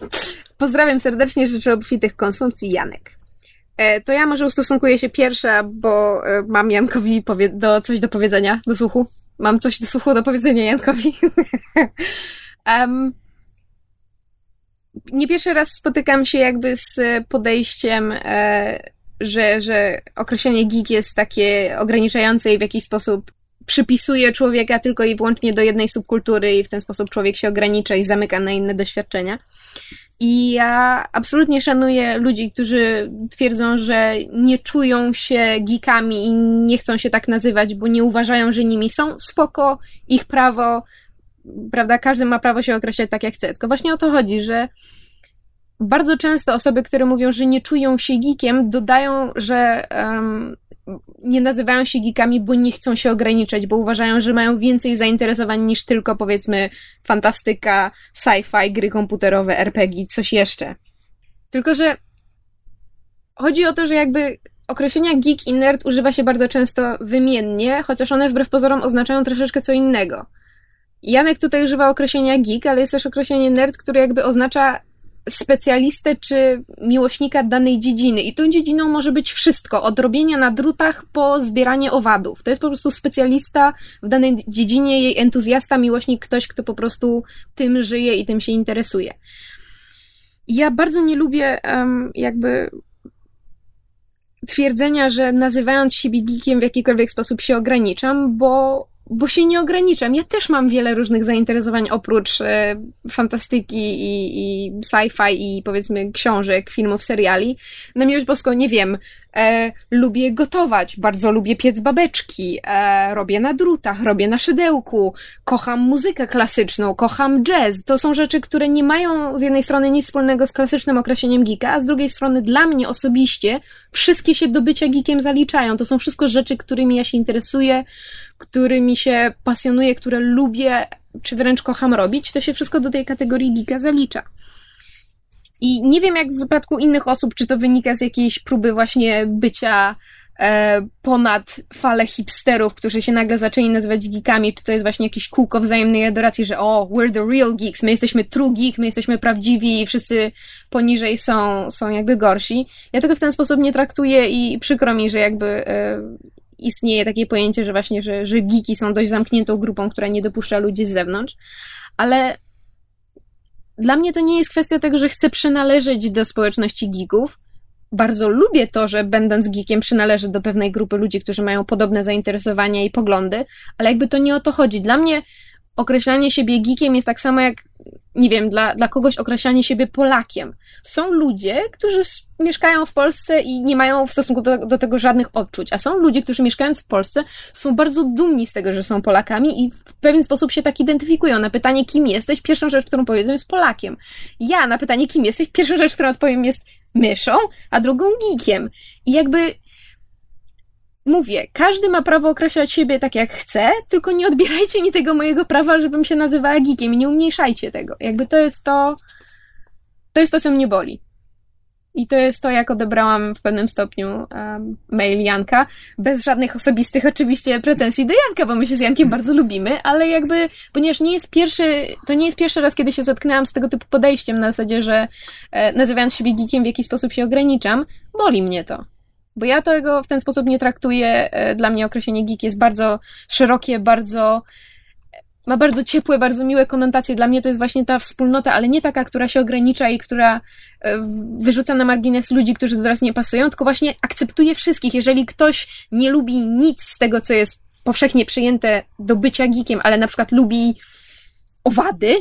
Pozdrawiam serdecznie, życzę obfitych konsumpcji Janek. E, to ja może ustosunkuję się pierwsza, bo e, mam Jankowi do, coś do powiedzenia, do słuchu. Mam coś do słuchu do powiedzenia Jankowi. Em, nie pierwszy raz spotykam się jakby z podejściem, e, że, że określenie geek jest takie ograniczające i w jakiś sposób przypisuje człowieka tylko i wyłącznie do jednej subkultury i w ten sposób człowiek się ogranicza i zamyka na inne doświadczenia. I ja absolutnie szanuję ludzi, którzy twierdzą, że nie czują się geekami i nie chcą się tak nazywać, bo nie uważają, że nimi są. Spoko, ich prawo, prawda? Każdy ma prawo się określać tak, jak chce. Tylko właśnie o to chodzi, że bardzo często osoby, które mówią, że nie czują się geekiem, dodają, że um, nie nazywają się geekami, bo nie chcą się ograniczać, bo uważają, że mają więcej zainteresowań niż tylko powiedzmy fantastyka, sci-fi, gry komputerowe, RPG, coś jeszcze. Tylko, że chodzi o to, że jakby określenia geek i nerd używa się bardzo często wymiennie, chociaż one wbrew pozorom oznaczają troszeczkę co innego. Janek tutaj używa określenia geek, ale jest też określenie nerd, które jakby oznacza specjalistę czy miłośnika danej dziedziny. I tą dziedziną może być wszystko, od robienia na drutach po zbieranie owadów. To jest po prostu specjalista w danej dziedzinie, jej entuzjasta, miłośnik, ktoś, kto po prostu tym żyje i tym się interesuje. Ja bardzo nie lubię um, jakby twierdzenia, że nazywając siebie geekiem w jakikolwiek sposób się ograniczam, bo bo się nie ograniczam. Ja też mam wiele różnych zainteresowań oprócz e, fantastyki i, i sci-fi i powiedzmy książek, filmów, seriali. Na miłość boską nie wiem, E, lubię gotować, bardzo lubię piec babeczki, e, robię na drutach, robię na szydełku, kocham muzykę klasyczną, kocham jazz. To są rzeczy, które nie mają z jednej strony nic wspólnego z klasycznym określeniem geeka, a z drugiej strony dla mnie osobiście wszystkie się do bycia geekiem zaliczają. To są wszystko rzeczy, którymi ja się interesuję, którymi się pasjonuję, które lubię, czy wręcz kocham robić. To się wszystko do tej kategorii geeka zalicza. I nie wiem, jak w wypadku innych osób, czy to wynika z jakiejś próby właśnie bycia e, ponad falę hipsterów, którzy się nagle zaczęli nazywać geekami, czy to jest właśnie jakieś kółko wzajemnej adoracji, że o, we're the real geeks, my jesteśmy true geek, my jesteśmy prawdziwi i wszyscy poniżej są, są jakby gorsi. Ja tego w ten sposób nie traktuję i przykro mi, że jakby e, istnieje takie pojęcie, że właśnie, że, że geeki są dość zamkniętą grupą, która nie dopuszcza ludzi z zewnątrz, ale dla mnie to nie jest kwestia tego, że chcę przynależeć do społeczności geeków. Bardzo lubię to, że będąc geekiem przynależę do pewnej grupy ludzi, którzy mają podobne zainteresowania i poglądy, ale jakby to nie o to chodzi. Dla mnie określanie siebie geekiem jest tak samo jak, nie wiem, dla, dla kogoś określanie siebie Polakiem. Są ludzie, którzy mieszkają w Polsce i nie mają w stosunku do, do tego żadnych odczuć, a są ludzie, którzy mieszkając w Polsce są bardzo dumni z tego, że są Polakami i w pewien sposób się tak identyfikują. Na pytanie, kim jesteś, pierwszą rzecz, którą powiedzą jest Polakiem. Ja na pytanie, kim jesteś, pierwszą rzecz, którą odpowiem jest myszą, a drugą geekiem. I jakby mówię, każdy ma prawo określać siebie tak jak chce, tylko nie odbierajcie mi tego mojego prawa, żebym się nazywała geekiem i nie umniejszajcie tego. Jakby to jest to, to jest to, co mnie boli. I to jest to, jak odebrałam w pewnym stopniu um, mail Janka, bez żadnych osobistych oczywiście pretensji do Janka, bo my się z Jankiem bardzo lubimy, ale jakby, ponieważ nie jest pierwszy, to nie jest pierwszy raz, kiedy się zetknęłam z tego typu podejściem na zasadzie, że e, nazywając siebie geekiem w jakiś sposób się ograniczam, boli mnie to. Bo ja tego w ten sposób nie traktuję. E, dla mnie określenie geek jest bardzo szerokie, bardzo ma bardzo ciepłe, bardzo miłe konotacje. Dla mnie to jest właśnie ta wspólnota, ale nie taka, która się ogranicza i która e, wyrzuca na margines ludzi, którzy do nas nie pasują, tylko właśnie akceptuje wszystkich. Jeżeli ktoś nie lubi nic z tego, co jest powszechnie przyjęte do bycia geekiem, ale na przykład lubi owady,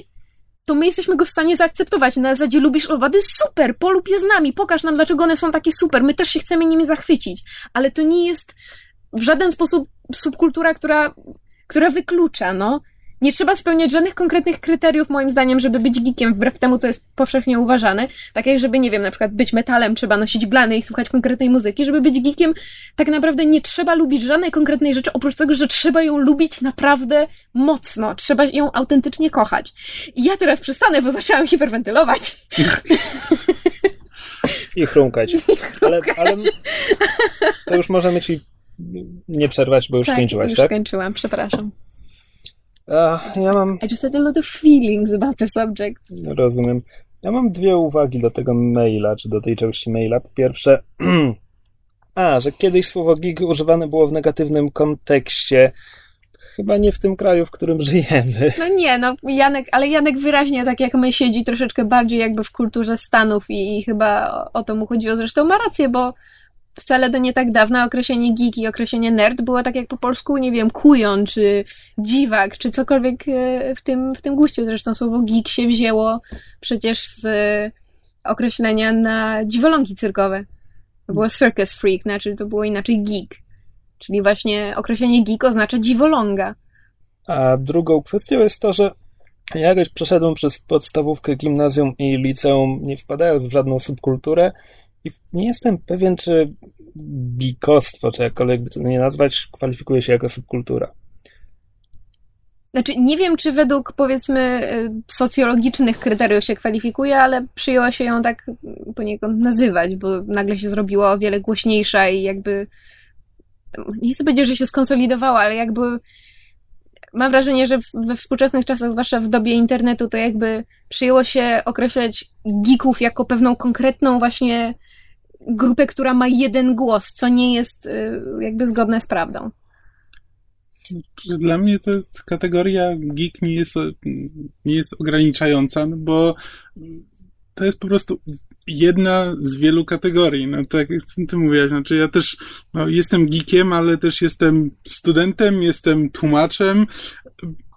to my jesteśmy go w stanie zaakceptować. Na zasadzie lubisz owady? Super, polub je z nami, pokaż nam, dlaczego one są takie super. My też się chcemy nimi zachwycić. Ale to nie jest w żaden sposób subkultura, która, która wyklucza, no. Nie trzeba spełniać żadnych konkretnych kryteriów, moim zdaniem, żeby być geekiem, wbrew temu, co jest powszechnie uważane. Tak jak, żeby, nie wiem, na przykład być metalem, trzeba nosić glany i słuchać konkretnej muzyki. Żeby być geekiem, tak naprawdę nie trzeba lubić żadnej konkretnej rzeczy, oprócz tego, że trzeba ją lubić naprawdę mocno. Trzeba ją autentycznie kochać. I ja teraz przestanę, bo zaczęłam hiperwentylować. I chrumkać. I chrumkać. Ale, ale to już możemy ci nie przerwać, bo już tak, skończyłaś, już tak? skończyłam, przepraszam. Ja mam... I just had a lot of feelings about the subject. Rozumiem. Ja mam dwie uwagi do tego maila, czy do tej części maila. Po pierwsze, a, że kiedyś słowo geek używane było w negatywnym kontekście. Chyba nie w tym kraju, w którym żyjemy. No nie, no Janek, ale Janek wyraźnie, tak jak my, siedzi troszeczkę bardziej jakby w kulturze Stanów i, i chyba o, o to mu chodziło. Zresztą ma rację, bo wcale do nie tak dawna określenie geek i określenie nerd było tak jak po polsku, nie wiem, kujon, czy dziwak, czy cokolwiek e, w tym, w tym guście. Zresztą słowo geek się wzięło przecież z określenia na dziwolągi cyrkowe. To było circus freak, znaczy to było inaczej geek. Czyli właśnie określenie geek oznacza dziwoląga. A drugą kwestią jest to, że ja jakoś przeszedłem przez podstawówkę, gimnazjum i liceum, nie wpadając w żadną subkulturę i nie jestem pewien, czy bikostwo, czy jakkolwiek by to nie nazwać, kwalifikuje się jako subkultura. Znaczy, nie wiem, czy według powiedzmy socjologicznych kryteriów się kwalifikuje, ale przyjęła się ją tak poniekąd nazywać, bo nagle się zrobiła o wiele głośniejsza i jakby nie chcę powiedzieć, że się skonsolidowała, ale jakby mam wrażenie, że we współczesnych czasach, zwłaszcza w dobie internetu, to jakby przyjęło się określać geeków jako pewną konkretną właśnie grupę, która ma jeden głos, co nie jest y, jakby zgodne z prawdą. Dla mnie to kategoria geek nie jest, nie jest ograniczająca, no bo to jest po prostu jedna z wielu kategorii. No tak jak ty mówiłaś, znaczy ja też no, jestem geekiem, ale też jestem studentem, jestem tłumaczem,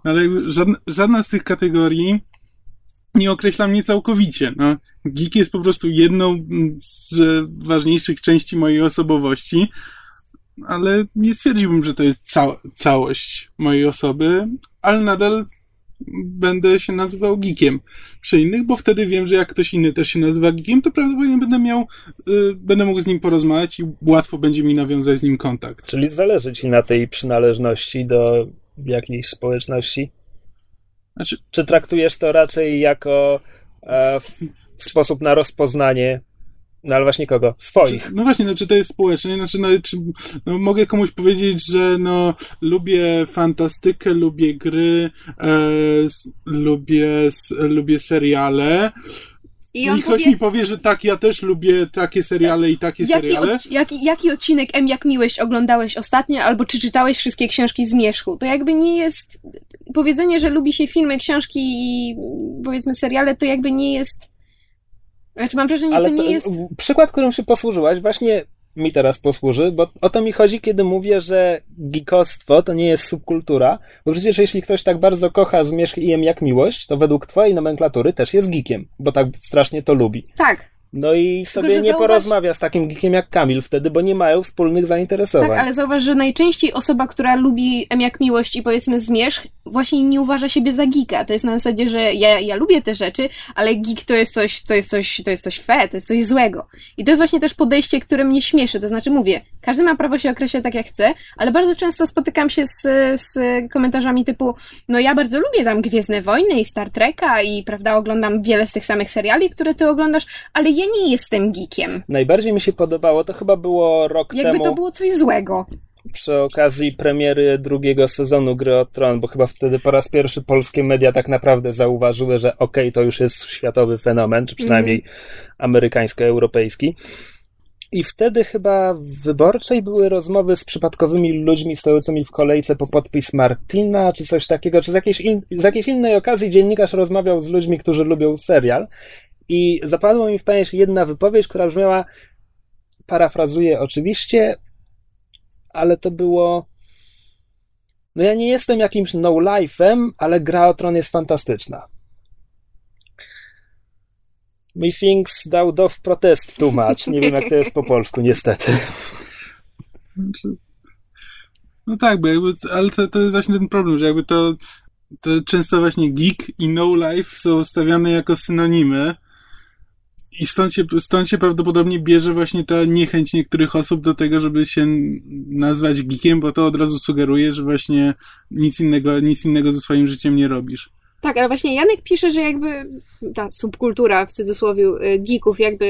ale żadna, żadna z tych kategorii nie określa mnie całkowicie. No, geek jest po prostu jedną z ważniejszych części mojej osobowości, ale nie stwierdziłbym, że to jest ca całość mojej osoby, ale nadal będę się nazywał geekiem przy innych, bo wtedy wiem, że jak ktoś inny też się nazywa geekiem, to prawdopodobnie będę miał, y, będę mógł z nim porozmawiać i łatwo będzie mi nawiązać z nim kontakt. Czyli zależy ci na tej przynależności do jakiejś społeczności? Znaczy, Czy traktujesz to raczej jako e, sposób na rozpoznanie no ale właśnie kogo? Swoich. Znaczy, no właśnie, no czy to jest społeczne? Znaczy, no, czy, no, mogę komuś powiedzieć, że no, lubię fantastykę, lubię gry, e, lubię, lubię seriale. I, I ktoś powie... mi powie, że tak, ja też lubię takie seriale i takie jaki seriale. Od, jaki, jaki odcinek M jak miłość oglądałeś ostatnio, albo czy czytałeś wszystkie książki z Mierzchu? To jakby nie jest... Powiedzenie, że lubi się filmy, książki i powiedzmy seriale, to jakby nie jest znaczy mam wrażenie, że to nie jest... Przykład, którym się posłużyłaś, właśnie mi teraz posłuży, bo o to mi chodzi, kiedy mówię, że geekostwo to nie jest subkultura, bo przecież jeśli ktoś tak bardzo kocha zmierzch i jem jak miłość, to według twojej nomenklatury też jest geekiem, bo tak strasznie to lubi. Tak. No i sobie Tylko, nie zauważ... porozmawia z takim geekiem jak Kamil wtedy, bo nie mają wspólnych zainteresowań. Tak, ale zauważ, że najczęściej osoba, która lubi M jak miłość i powiedzmy zmierzch, właśnie nie uważa siebie za geeka. To jest na zasadzie, że ja, ja lubię te rzeczy, ale geek to jest coś, to jest coś, to jest coś fe, to jest coś złego. I to jest właśnie też podejście, które mnie śmieszy. To znaczy mówię, każdy ma prawo się określać tak jak chce, ale bardzo często spotykam się z, z komentarzami typu, no ja bardzo lubię tam Gwiezdne Wojny i Star Treka i prawda, oglądam wiele z tych samych seriali, które ty oglądasz, ale ja nie jestem geekiem. Najbardziej mi się podobało, to chyba było rok Jakby temu. Jakby to było coś złego przy okazji premiery drugiego sezonu Gry o Tron, bo chyba wtedy po raz pierwszy polskie media tak naprawdę zauważyły, że okej, okay, to już jest światowy fenomen, czy przynajmniej mm. amerykańsko-europejski. I wtedy chyba w wyborczej były rozmowy z przypadkowymi ludźmi stojącymi w kolejce po podpis Martina, czy coś takiego, czy z jakiejś, in, z jakiejś innej okazji dziennikarz rozmawiał z ludźmi, którzy lubią serial. I zapadła mi w pamięć jedna wypowiedź, która brzmiała, parafrazuję oczywiście, ale to było. No ja nie jestem jakimś no-life'em, ale gra o tron jest fantastyczna. Methinks thou doth protest too much. Nie wiem, jak to jest po polsku, niestety. No tak, bo jakby, ale to, to jest właśnie ten problem, że jakby to, to często właśnie geek i no life są stawiane jako synonimy, i stąd się, stąd się prawdopodobnie bierze właśnie ta niechęć niektórych osób do tego, żeby się nazwać geekiem, bo to od razu sugeruje, że właśnie nic innego, nic innego ze swoim życiem nie robisz. Tak, ale właśnie Janek pisze, że jakby ta subkultura w cudzysłowie y, geeków, jakby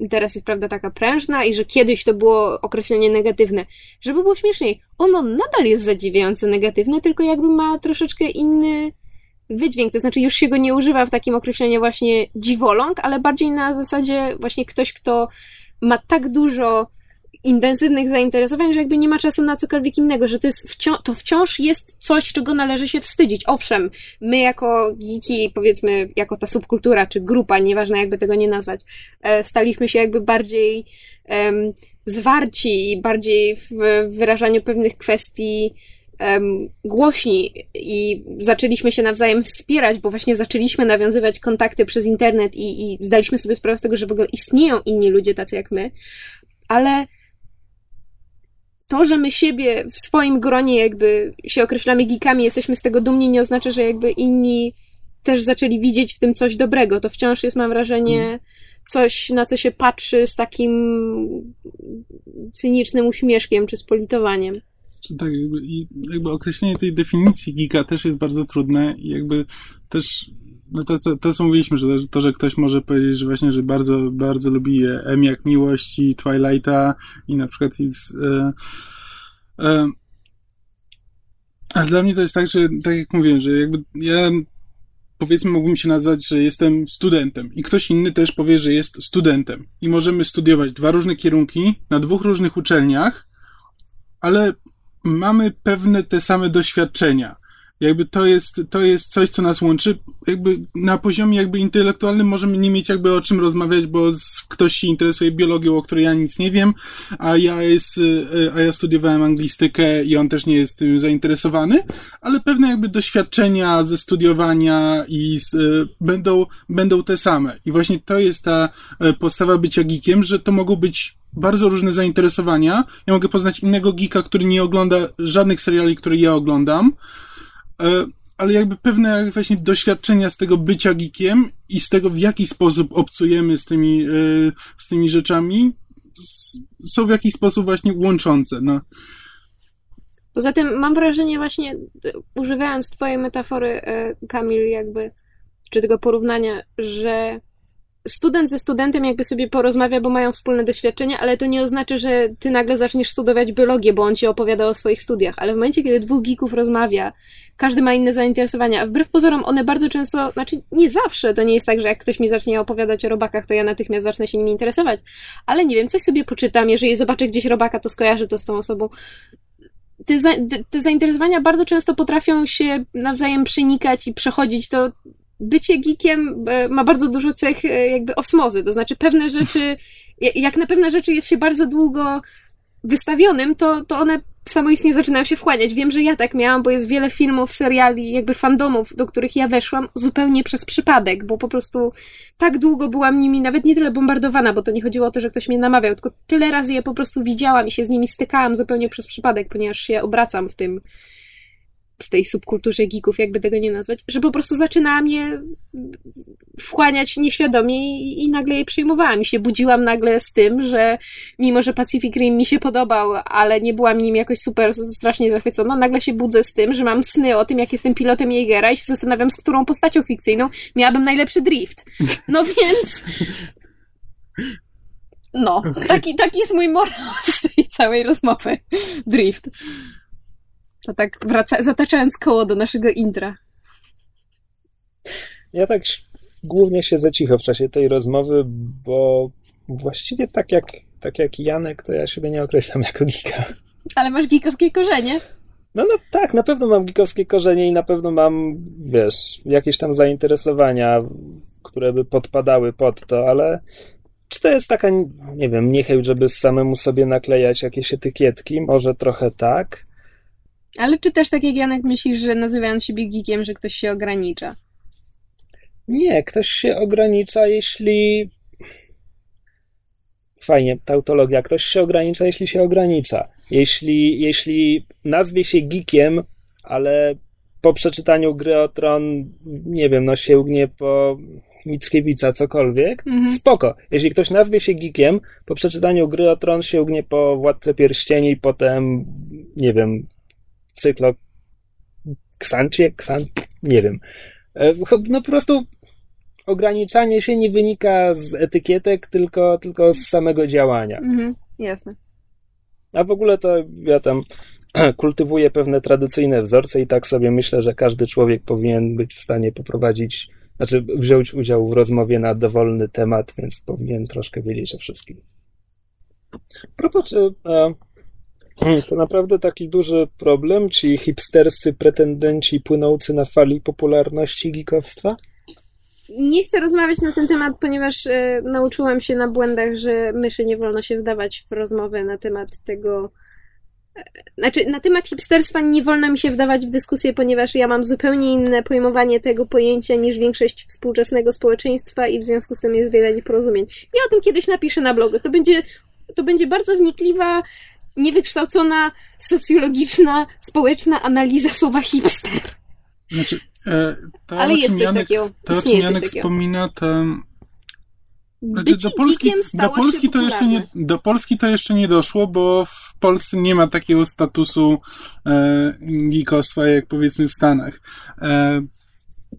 y, teraz jest prawda taka prężna i że kiedyś to było określenie negatywne. Żeby było śmieszniej, ono nadal jest zadziwiająco negatywne, tylko jakby ma troszeczkę inny wydźwięk, to znaczy już się go nie używa w takim określeniu właśnie dziwoląg, ale bardziej na zasadzie właśnie ktoś, kto ma tak dużo intensywnych zainteresowań, że jakby nie ma czasu na cokolwiek innego, że to, jest wciąż, to wciąż jest coś, czego należy się wstydzić. Owszem, my jako geeki, powiedzmy, jako ta subkultura czy grupa, nieważne jakby tego nie nazwać, e, staliśmy się jakby bardziej um, zwarci i bardziej w wyrażaniu pewnych kwestii um, głośni i zaczęliśmy się nawzajem wspierać, bo właśnie zaczęliśmy nawiązywać kontakty przez internet i, i zdaliśmy sobie sprawę z tego, że w ogóle istnieją inni ludzie tacy jak my, ale to, że my siebie w swoim gronie jakby się określamy geekami, jesteśmy z tego dumni, nie oznacza, że jakby inni też zaczęli widzieć w tym coś dobrego. To wciąż jest, mam wrażenie, mm. coś, na co się patrzy z takim cynicznym uśmieszkiem czy z politowaniem. Tak, i jakby określenie tej definicji geeka też jest bardzo trudne i jakby też no to, co, to, co mówiliśmy, że to, że ktoś może powiedzieć, że właśnie, że bardzo, bardzo lubi M jak miłość i Twilighta i na przykład jest, e, e, a dla mnie to jest tak, że tak jak mówiłem, że jakby ja powiedzmy mógłbym się nazwać, że jestem studentem i ktoś inny też powie, że jest studentem i możemy studiować dwa różne kierunki na dwóch różnych uczelniach, ale mamy pewne te same doświadczenia. Jakby to jest, to jest coś, co nas łączy. Jakby na poziomie jakby intelektualnym możemy nie mieć jakby o czym rozmawiać, bo ktoś się interesuje biologią, o której ja nic nie wiem, a ja jest, a ja studiowałem anglistykę i on też nie jest tym zainteresowany, ale pewne jakby doświadczenia ze studiowania i z, będą, będą te same. I właśnie to jest ta podstawa bycia geekiem, że to mogą być bardzo różne zainteresowania. Ja mogę poznać innego geeka, który nie ogląda żadnych seriali, które ja oglądam, ale jakby pewne właśnie doświadczenia z tego bycia geekiem i z tego, w jaki sposób obcujemy z tymi, e, z tymi rzeczami, są w jakiś sposób właśnie łączące. No. Poza tym mam wrażenie właśnie, używając twojej metafory, e, Kamil, jakby, czy tego porównania, że student ze studentem jakby sobie porozmawia, bo mają wspólne doświadczenia, ale to nie oznacza, że ty nagle zaczniesz studiować biologię, bo on ci opowiada o swoich studiach. Ale w momencie, kiedy dwóch geeków rozmawia, każdy ma inne zainteresowania, a wbrew pozorom one bardzo często, znaczy nie zawsze, to nie jest tak, że jak ktoś mi zacznie opowiadać o robakach, to ja natychmiast zacznę się nimi interesować, ale nie wiem, coś sobie poczytam, jeżeli zobaczę gdzieś robaka, to skojarzę to z tą osobą. Te, za, te zainteresowania bardzo często potrafią się nawzajem przenikać i przechodzić. To bycie geekiem e, ma bardzo dużo cech e, jakby osmozy, to znaczy pewne rzeczy, jak na pewne rzeczy jest się bardzo długo wystawionym, to, to one samoistnie zaczynają się wchłaniać. Wiem, że ja tak miałam, bo jest wiele filmów, seriali, jakby fandomów, do których ja weszłam zupełnie przez przypadek, bo po prostu tak długo byłam nimi nawet nie tyle bombardowana, bo to nie chodziło o to, że ktoś mnie namawiał, tylko tyle razy je po prostu widziałam i się z nimi stykałam zupełnie przez przypadek, ponieważ się obracam w tym z tej subkulturze geeków, jakby tego nie nazwać, że po prostu zaczynała mnie wchłaniać nieświadomie i, i nagle jej przyjmowałam. I się budziłam nagle z tym, że mimo, że Pacific Rim mi się podobał, ale nie byłam nim jakoś super strasznie zachwycona, nagle się budzę z tym, że mam sny o tym, jak jestem pilotem Jaegera i się zastanawiam, z którą postacią fikcyjną miałabym najlepszy drift. No więc... No, taki, taki jest mój morał z tej całej rozmowy. Drift. To tak wraca, zataczając koło do naszego intra. Ja tak głównie siedzę cicho w czasie tej rozmowy, bo właściwie tak jak, tak jak Janek, to ja siebie nie określam jako geeka. Ale masz geekowskie korzenie? No, no tak, na pewno mam geekowskie korzenie i na pewno mam, wiesz, jakieś tam zainteresowania, które by podpadały pod to, ale czy to jest taka, nie wiem, niechęć, żeby samemu sobie naklejać jakieś etykietki? Może trochę tak. Ale czy też tak jak Janek myślisz, że nazywając siebie geekiem, że ktoś się ogranicza? Nie, ktoś się ogranicza, jeśli. Fajnie, tautologia. Ktoś się ogranicza, jeśli się ogranicza. Jeśli, jeśli nazwie się geekiem, ale po przeczytaniu gry o tron, nie wiem, no sięgnie po Mickiewicza, cokolwiek, mhm. spoko. Jeśli ktoś nazwie się geekiem, po przeczytaniu gry o tron sięgnie po Władcę Pierścieni, potem, nie wiem, cyklo Ksancie, Ksan, nie wiem. E, no po prostu ograniczanie się nie wynika z etykietek, tylko, tylko z samego działania. Mhm, jasne. A w ogóle to ja tam kultywuję pewne tradycyjne wzorce i tak sobie myślę, że każdy człowiek powinien być w stanie poprowadzić, znaczy wziąć udział w rozmowie na dowolny temat, więc powinien troszkę wiedzieć o wszystkim. Propos, e, Hmm, to naprawdę taki duży problem, ci hipsterscy pretendenci płynący na fali popularności geekowstwa? nie chcę rozmawiać na ten temat, ponieważ e, nauczyłam się na błędach, że myszy nie wolno się wdawać w rozmowę na temat tego. e, Znaczy, na temat hipsterstwa nie wolno mi się wdawać w dyskusję, ponieważ ja mam zupełnie inne pojmowanie tego pojęcia niż większość współczesnego społeczeństwa i w związku z tym jest wiele nieporozumień. Ja o tym kiedyś napiszę na blogu. To będzie, to będzie bardzo wnikliwa, niewykształcona, socjologiczna, społeczna analiza słowa hipster. Znaczy, e, to, Ale jest coś Janek, takiego. To, o czym Janek wspomina, to... Znaczy, do Polski, do Polski to jeszcze nie, do Polski to jeszcze nie doszło, bo w Polsce nie ma takiego statusu e, geekostwa jak powiedzmy w Stanach. E,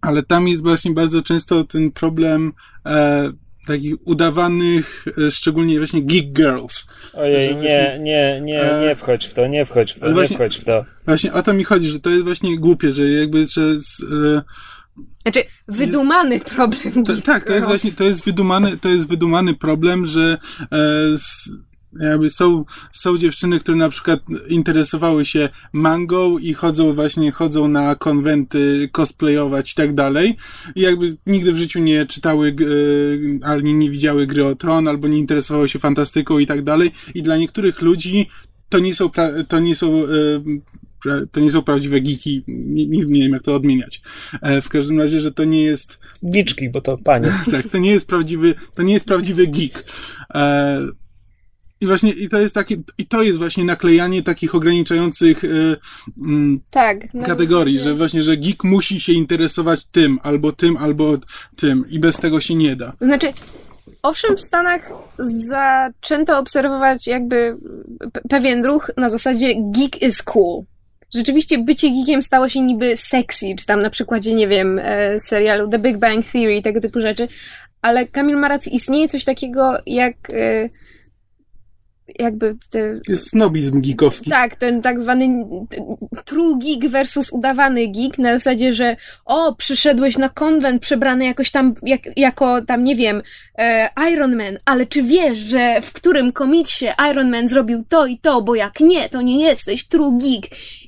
ale tam jest właśnie bardzo często ten problem e, takich udawanych, e, szczególnie właśnie geek girls. Ojej, nie, właśnie- nie, nie, E, nie wchodź w to, nie wchodź w to, nie właśnie- wchodź w to. Właśnie o to mi chodzi, że to jest właśnie głupie, że jakby, że z, e, Znaczy, wydumany problem. To, tak, to jest właśnie, to jest wydumany, to jest wydumany problem, że e, s, jakby są, są dziewczyny, które na przykład interesowały się mangą i chodzą właśnie, chodzą na konwenty cosplayować i tak dalej i jakby nigdy w życiu nie czytały, e, albo nie, widziały gry o Tron, albo nie interesowały się fantastyką i tak dalej i dla niektórych ludzi to nie są, pra, to nie są e, to nie są prawdziwe geeki, nie, nie, nie wiem jak to odmieniać. E, w każdym razie, że to nie jest Giczki, bo to panie. tak, to nie jest prawdziwy, to nie jest prawdziwy geek. E, I właśnie, i to jest takie, i to jest właśnie naklejanie takich ograniczających mm, Tak. kategorii, zasadzie- że właśnie, że geek musi się interesować tym, albo tym, albo tym i bez tego się nie da. Znaczy, owszem, w Stanach zaczęto obserwować jakby pe- pewien ruch na zasadzie geek is cool. Rzeczywiście bycie geekiem stało się niby sexy, czy tam na przykładzie, nie wiem, e, serialu The Big Bang Theory i tego typu rzeczy, ale Kamil ma rację, istnieje coś takiego jak e, jakby te, Jest snobizm geekowski. tak, ten tak zwany true geek versus udawany geek na zasadzie, że o, przyszedłeś na konwent przebrany jakoś tam, jak, jako tam, nie wiem, e, Iron Man, ale czy wiesz, że w którym komiksie Iron Man zrobił to i to, bo jak nie, to nie jesteś true geek.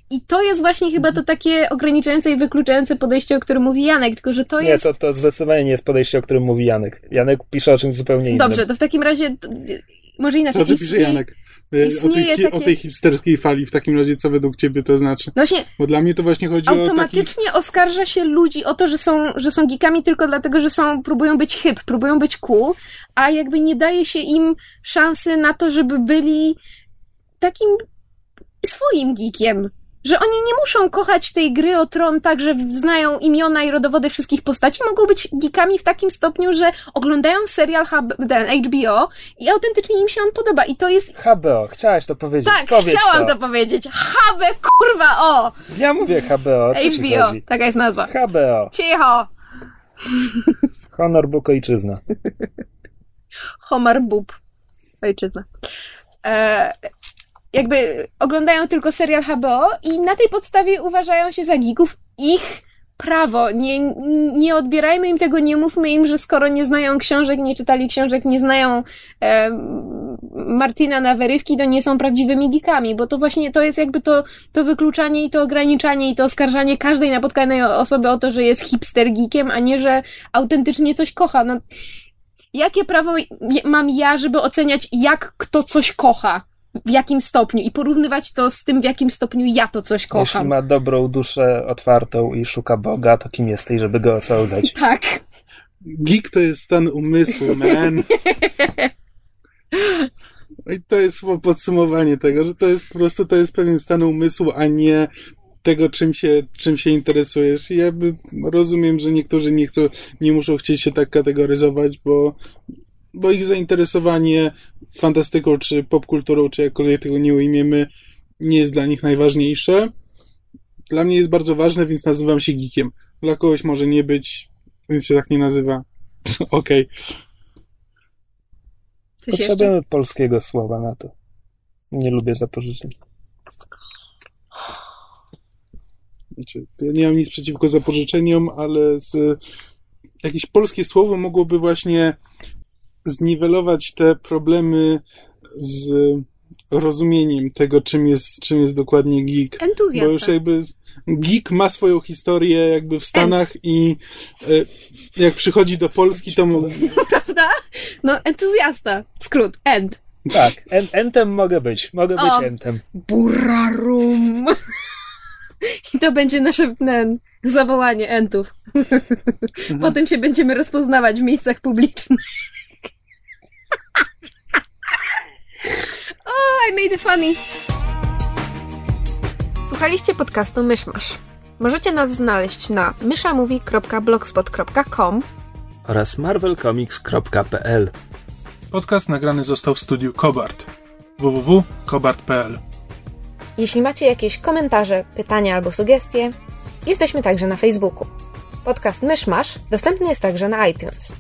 I to jest właśnie chyba to takie ograniczające i wykluczające podejście, o którym mówi Janek, tylko że to Nie, jest... to, to zdecydowanie nie jest podejście, o którym mówi Janek. Janek pisze o czymś zupełnie innym. Dobrze, to w takim razie, może inaczej. Ty pisze istnieje- Janek? E, O tej, istnieje takie- o tej hipsterskiej fali w takim razie, co według ciebie to znaczy? No właśnie, Bo dla mnie to właśnie chodzi o taki... automatycznie oskarża się ludzi o to, że są, że są geekami tylko dlatego, że są, próbują być hip, próbują być cool, a jakby nie daje się im szansy na to, żeby byli takim swoim geekiem. Że oni nie muszą kochać tej gry o tron tak, że znają imiona i rodowody wszystkich postaci. Mogą być geekami w takim stopniu, że oglądają serial HBO i autentycznie im się on podoba. I to jest. HBO, chciałaś to powiedzieć. Tak, Powiedz chciałam to. to powiedzieć. HB, kurwa, o! Ja mówię HBO, co HBO, taka jest nazwa. HBO. Cicho! Honor, Bóg, Ojczyzna. Homar Bub. Ojczyzna. E, jakby oglądają tylko serial HBO i na tej podstawie uważają się za geeków. Ich prawo. Nie, nie odbierajmy im tego, nie mówmy im, że skoro nie znają książek, nie czytali książek, nie znają e, Martina na wyrywki, to nie są prawdziwymi geekami, bo to właśnie to jest jakby to, to wykluczanie i to ograniczanie i to oskarżanie każdej napotkanej osoby o to, że jest hipster geekiem, a nie, że autentycznie coś kocha. No, jakie prawo mam ja, żeby oceniać, jak kto coś kocha? W jakim stopniu? I porównywać to z tym, w jakim stopniu ja to coś Jeśli kocham. ma dobrą duszę otwartą i szuka Boga, to kim jesteś, żeby go osądzać? Tak. Geek to jest stan umysłu, man. I to jest podsumowanie tego, że to jest po prostu to jest pewien stan umysłu, a nie tego, czym się, czym się interesujesz. I jakby rozumiem, że niektórzy nie chcą, nie muszą chcieć się tak kategoryzować, bo, bo ich zainteresowanie fantastyką, czy popkulturą, czy jakkolwiek tego nie ujmiemy, nie jest dla nich najważniejsze. Dla mnie jest bardzo ważne, więc nazywam się geekiem. Dla kogoś może nie być, więc się tak nie nazywa. Okej. Jeszcze? Potrzebujemy polskiego słowa na to. Nie lubię zapożyczeń. Znaczy, ja nie mam nic przeciwko zapożyczeniom, ale z, jakieś polskie słowo mogłoby właśnie zniwelować te problemy z rozumieniem tego, czym jest, czym jest dokładnie geek. Entuzjasta. Bo już jakby geek ma swoją historię jakby w Stanach i e, jak przychodzi do Polski, to mu- Prawda? No, entuzjasta. Skrót. Ent. Tak, en, entem mogę być. Mogę być O. entem. Burarum. I to będzie nasze ten, zawołanie entów. Potem się będziemy rozpoznawać w miejscach publicznych. oh, I made it funny. Słuchaliście podcastu Myszmasz. Możecie nas znaleźć na myszamovie.blogspot.com Oraz marvelcomics.pl podcast nagrany został w studiu Kobart. www.kobart.pl Jeśli macie jakieś komentarze, pytania albo sugestie, jesteśmy także na Facebooku. Podcast Myszmasz dostępny jest także na iTunes.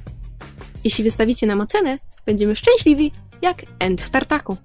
Jeśli wystawicie nam ocenę, będziemy szczęśliwi jak End w tartaku.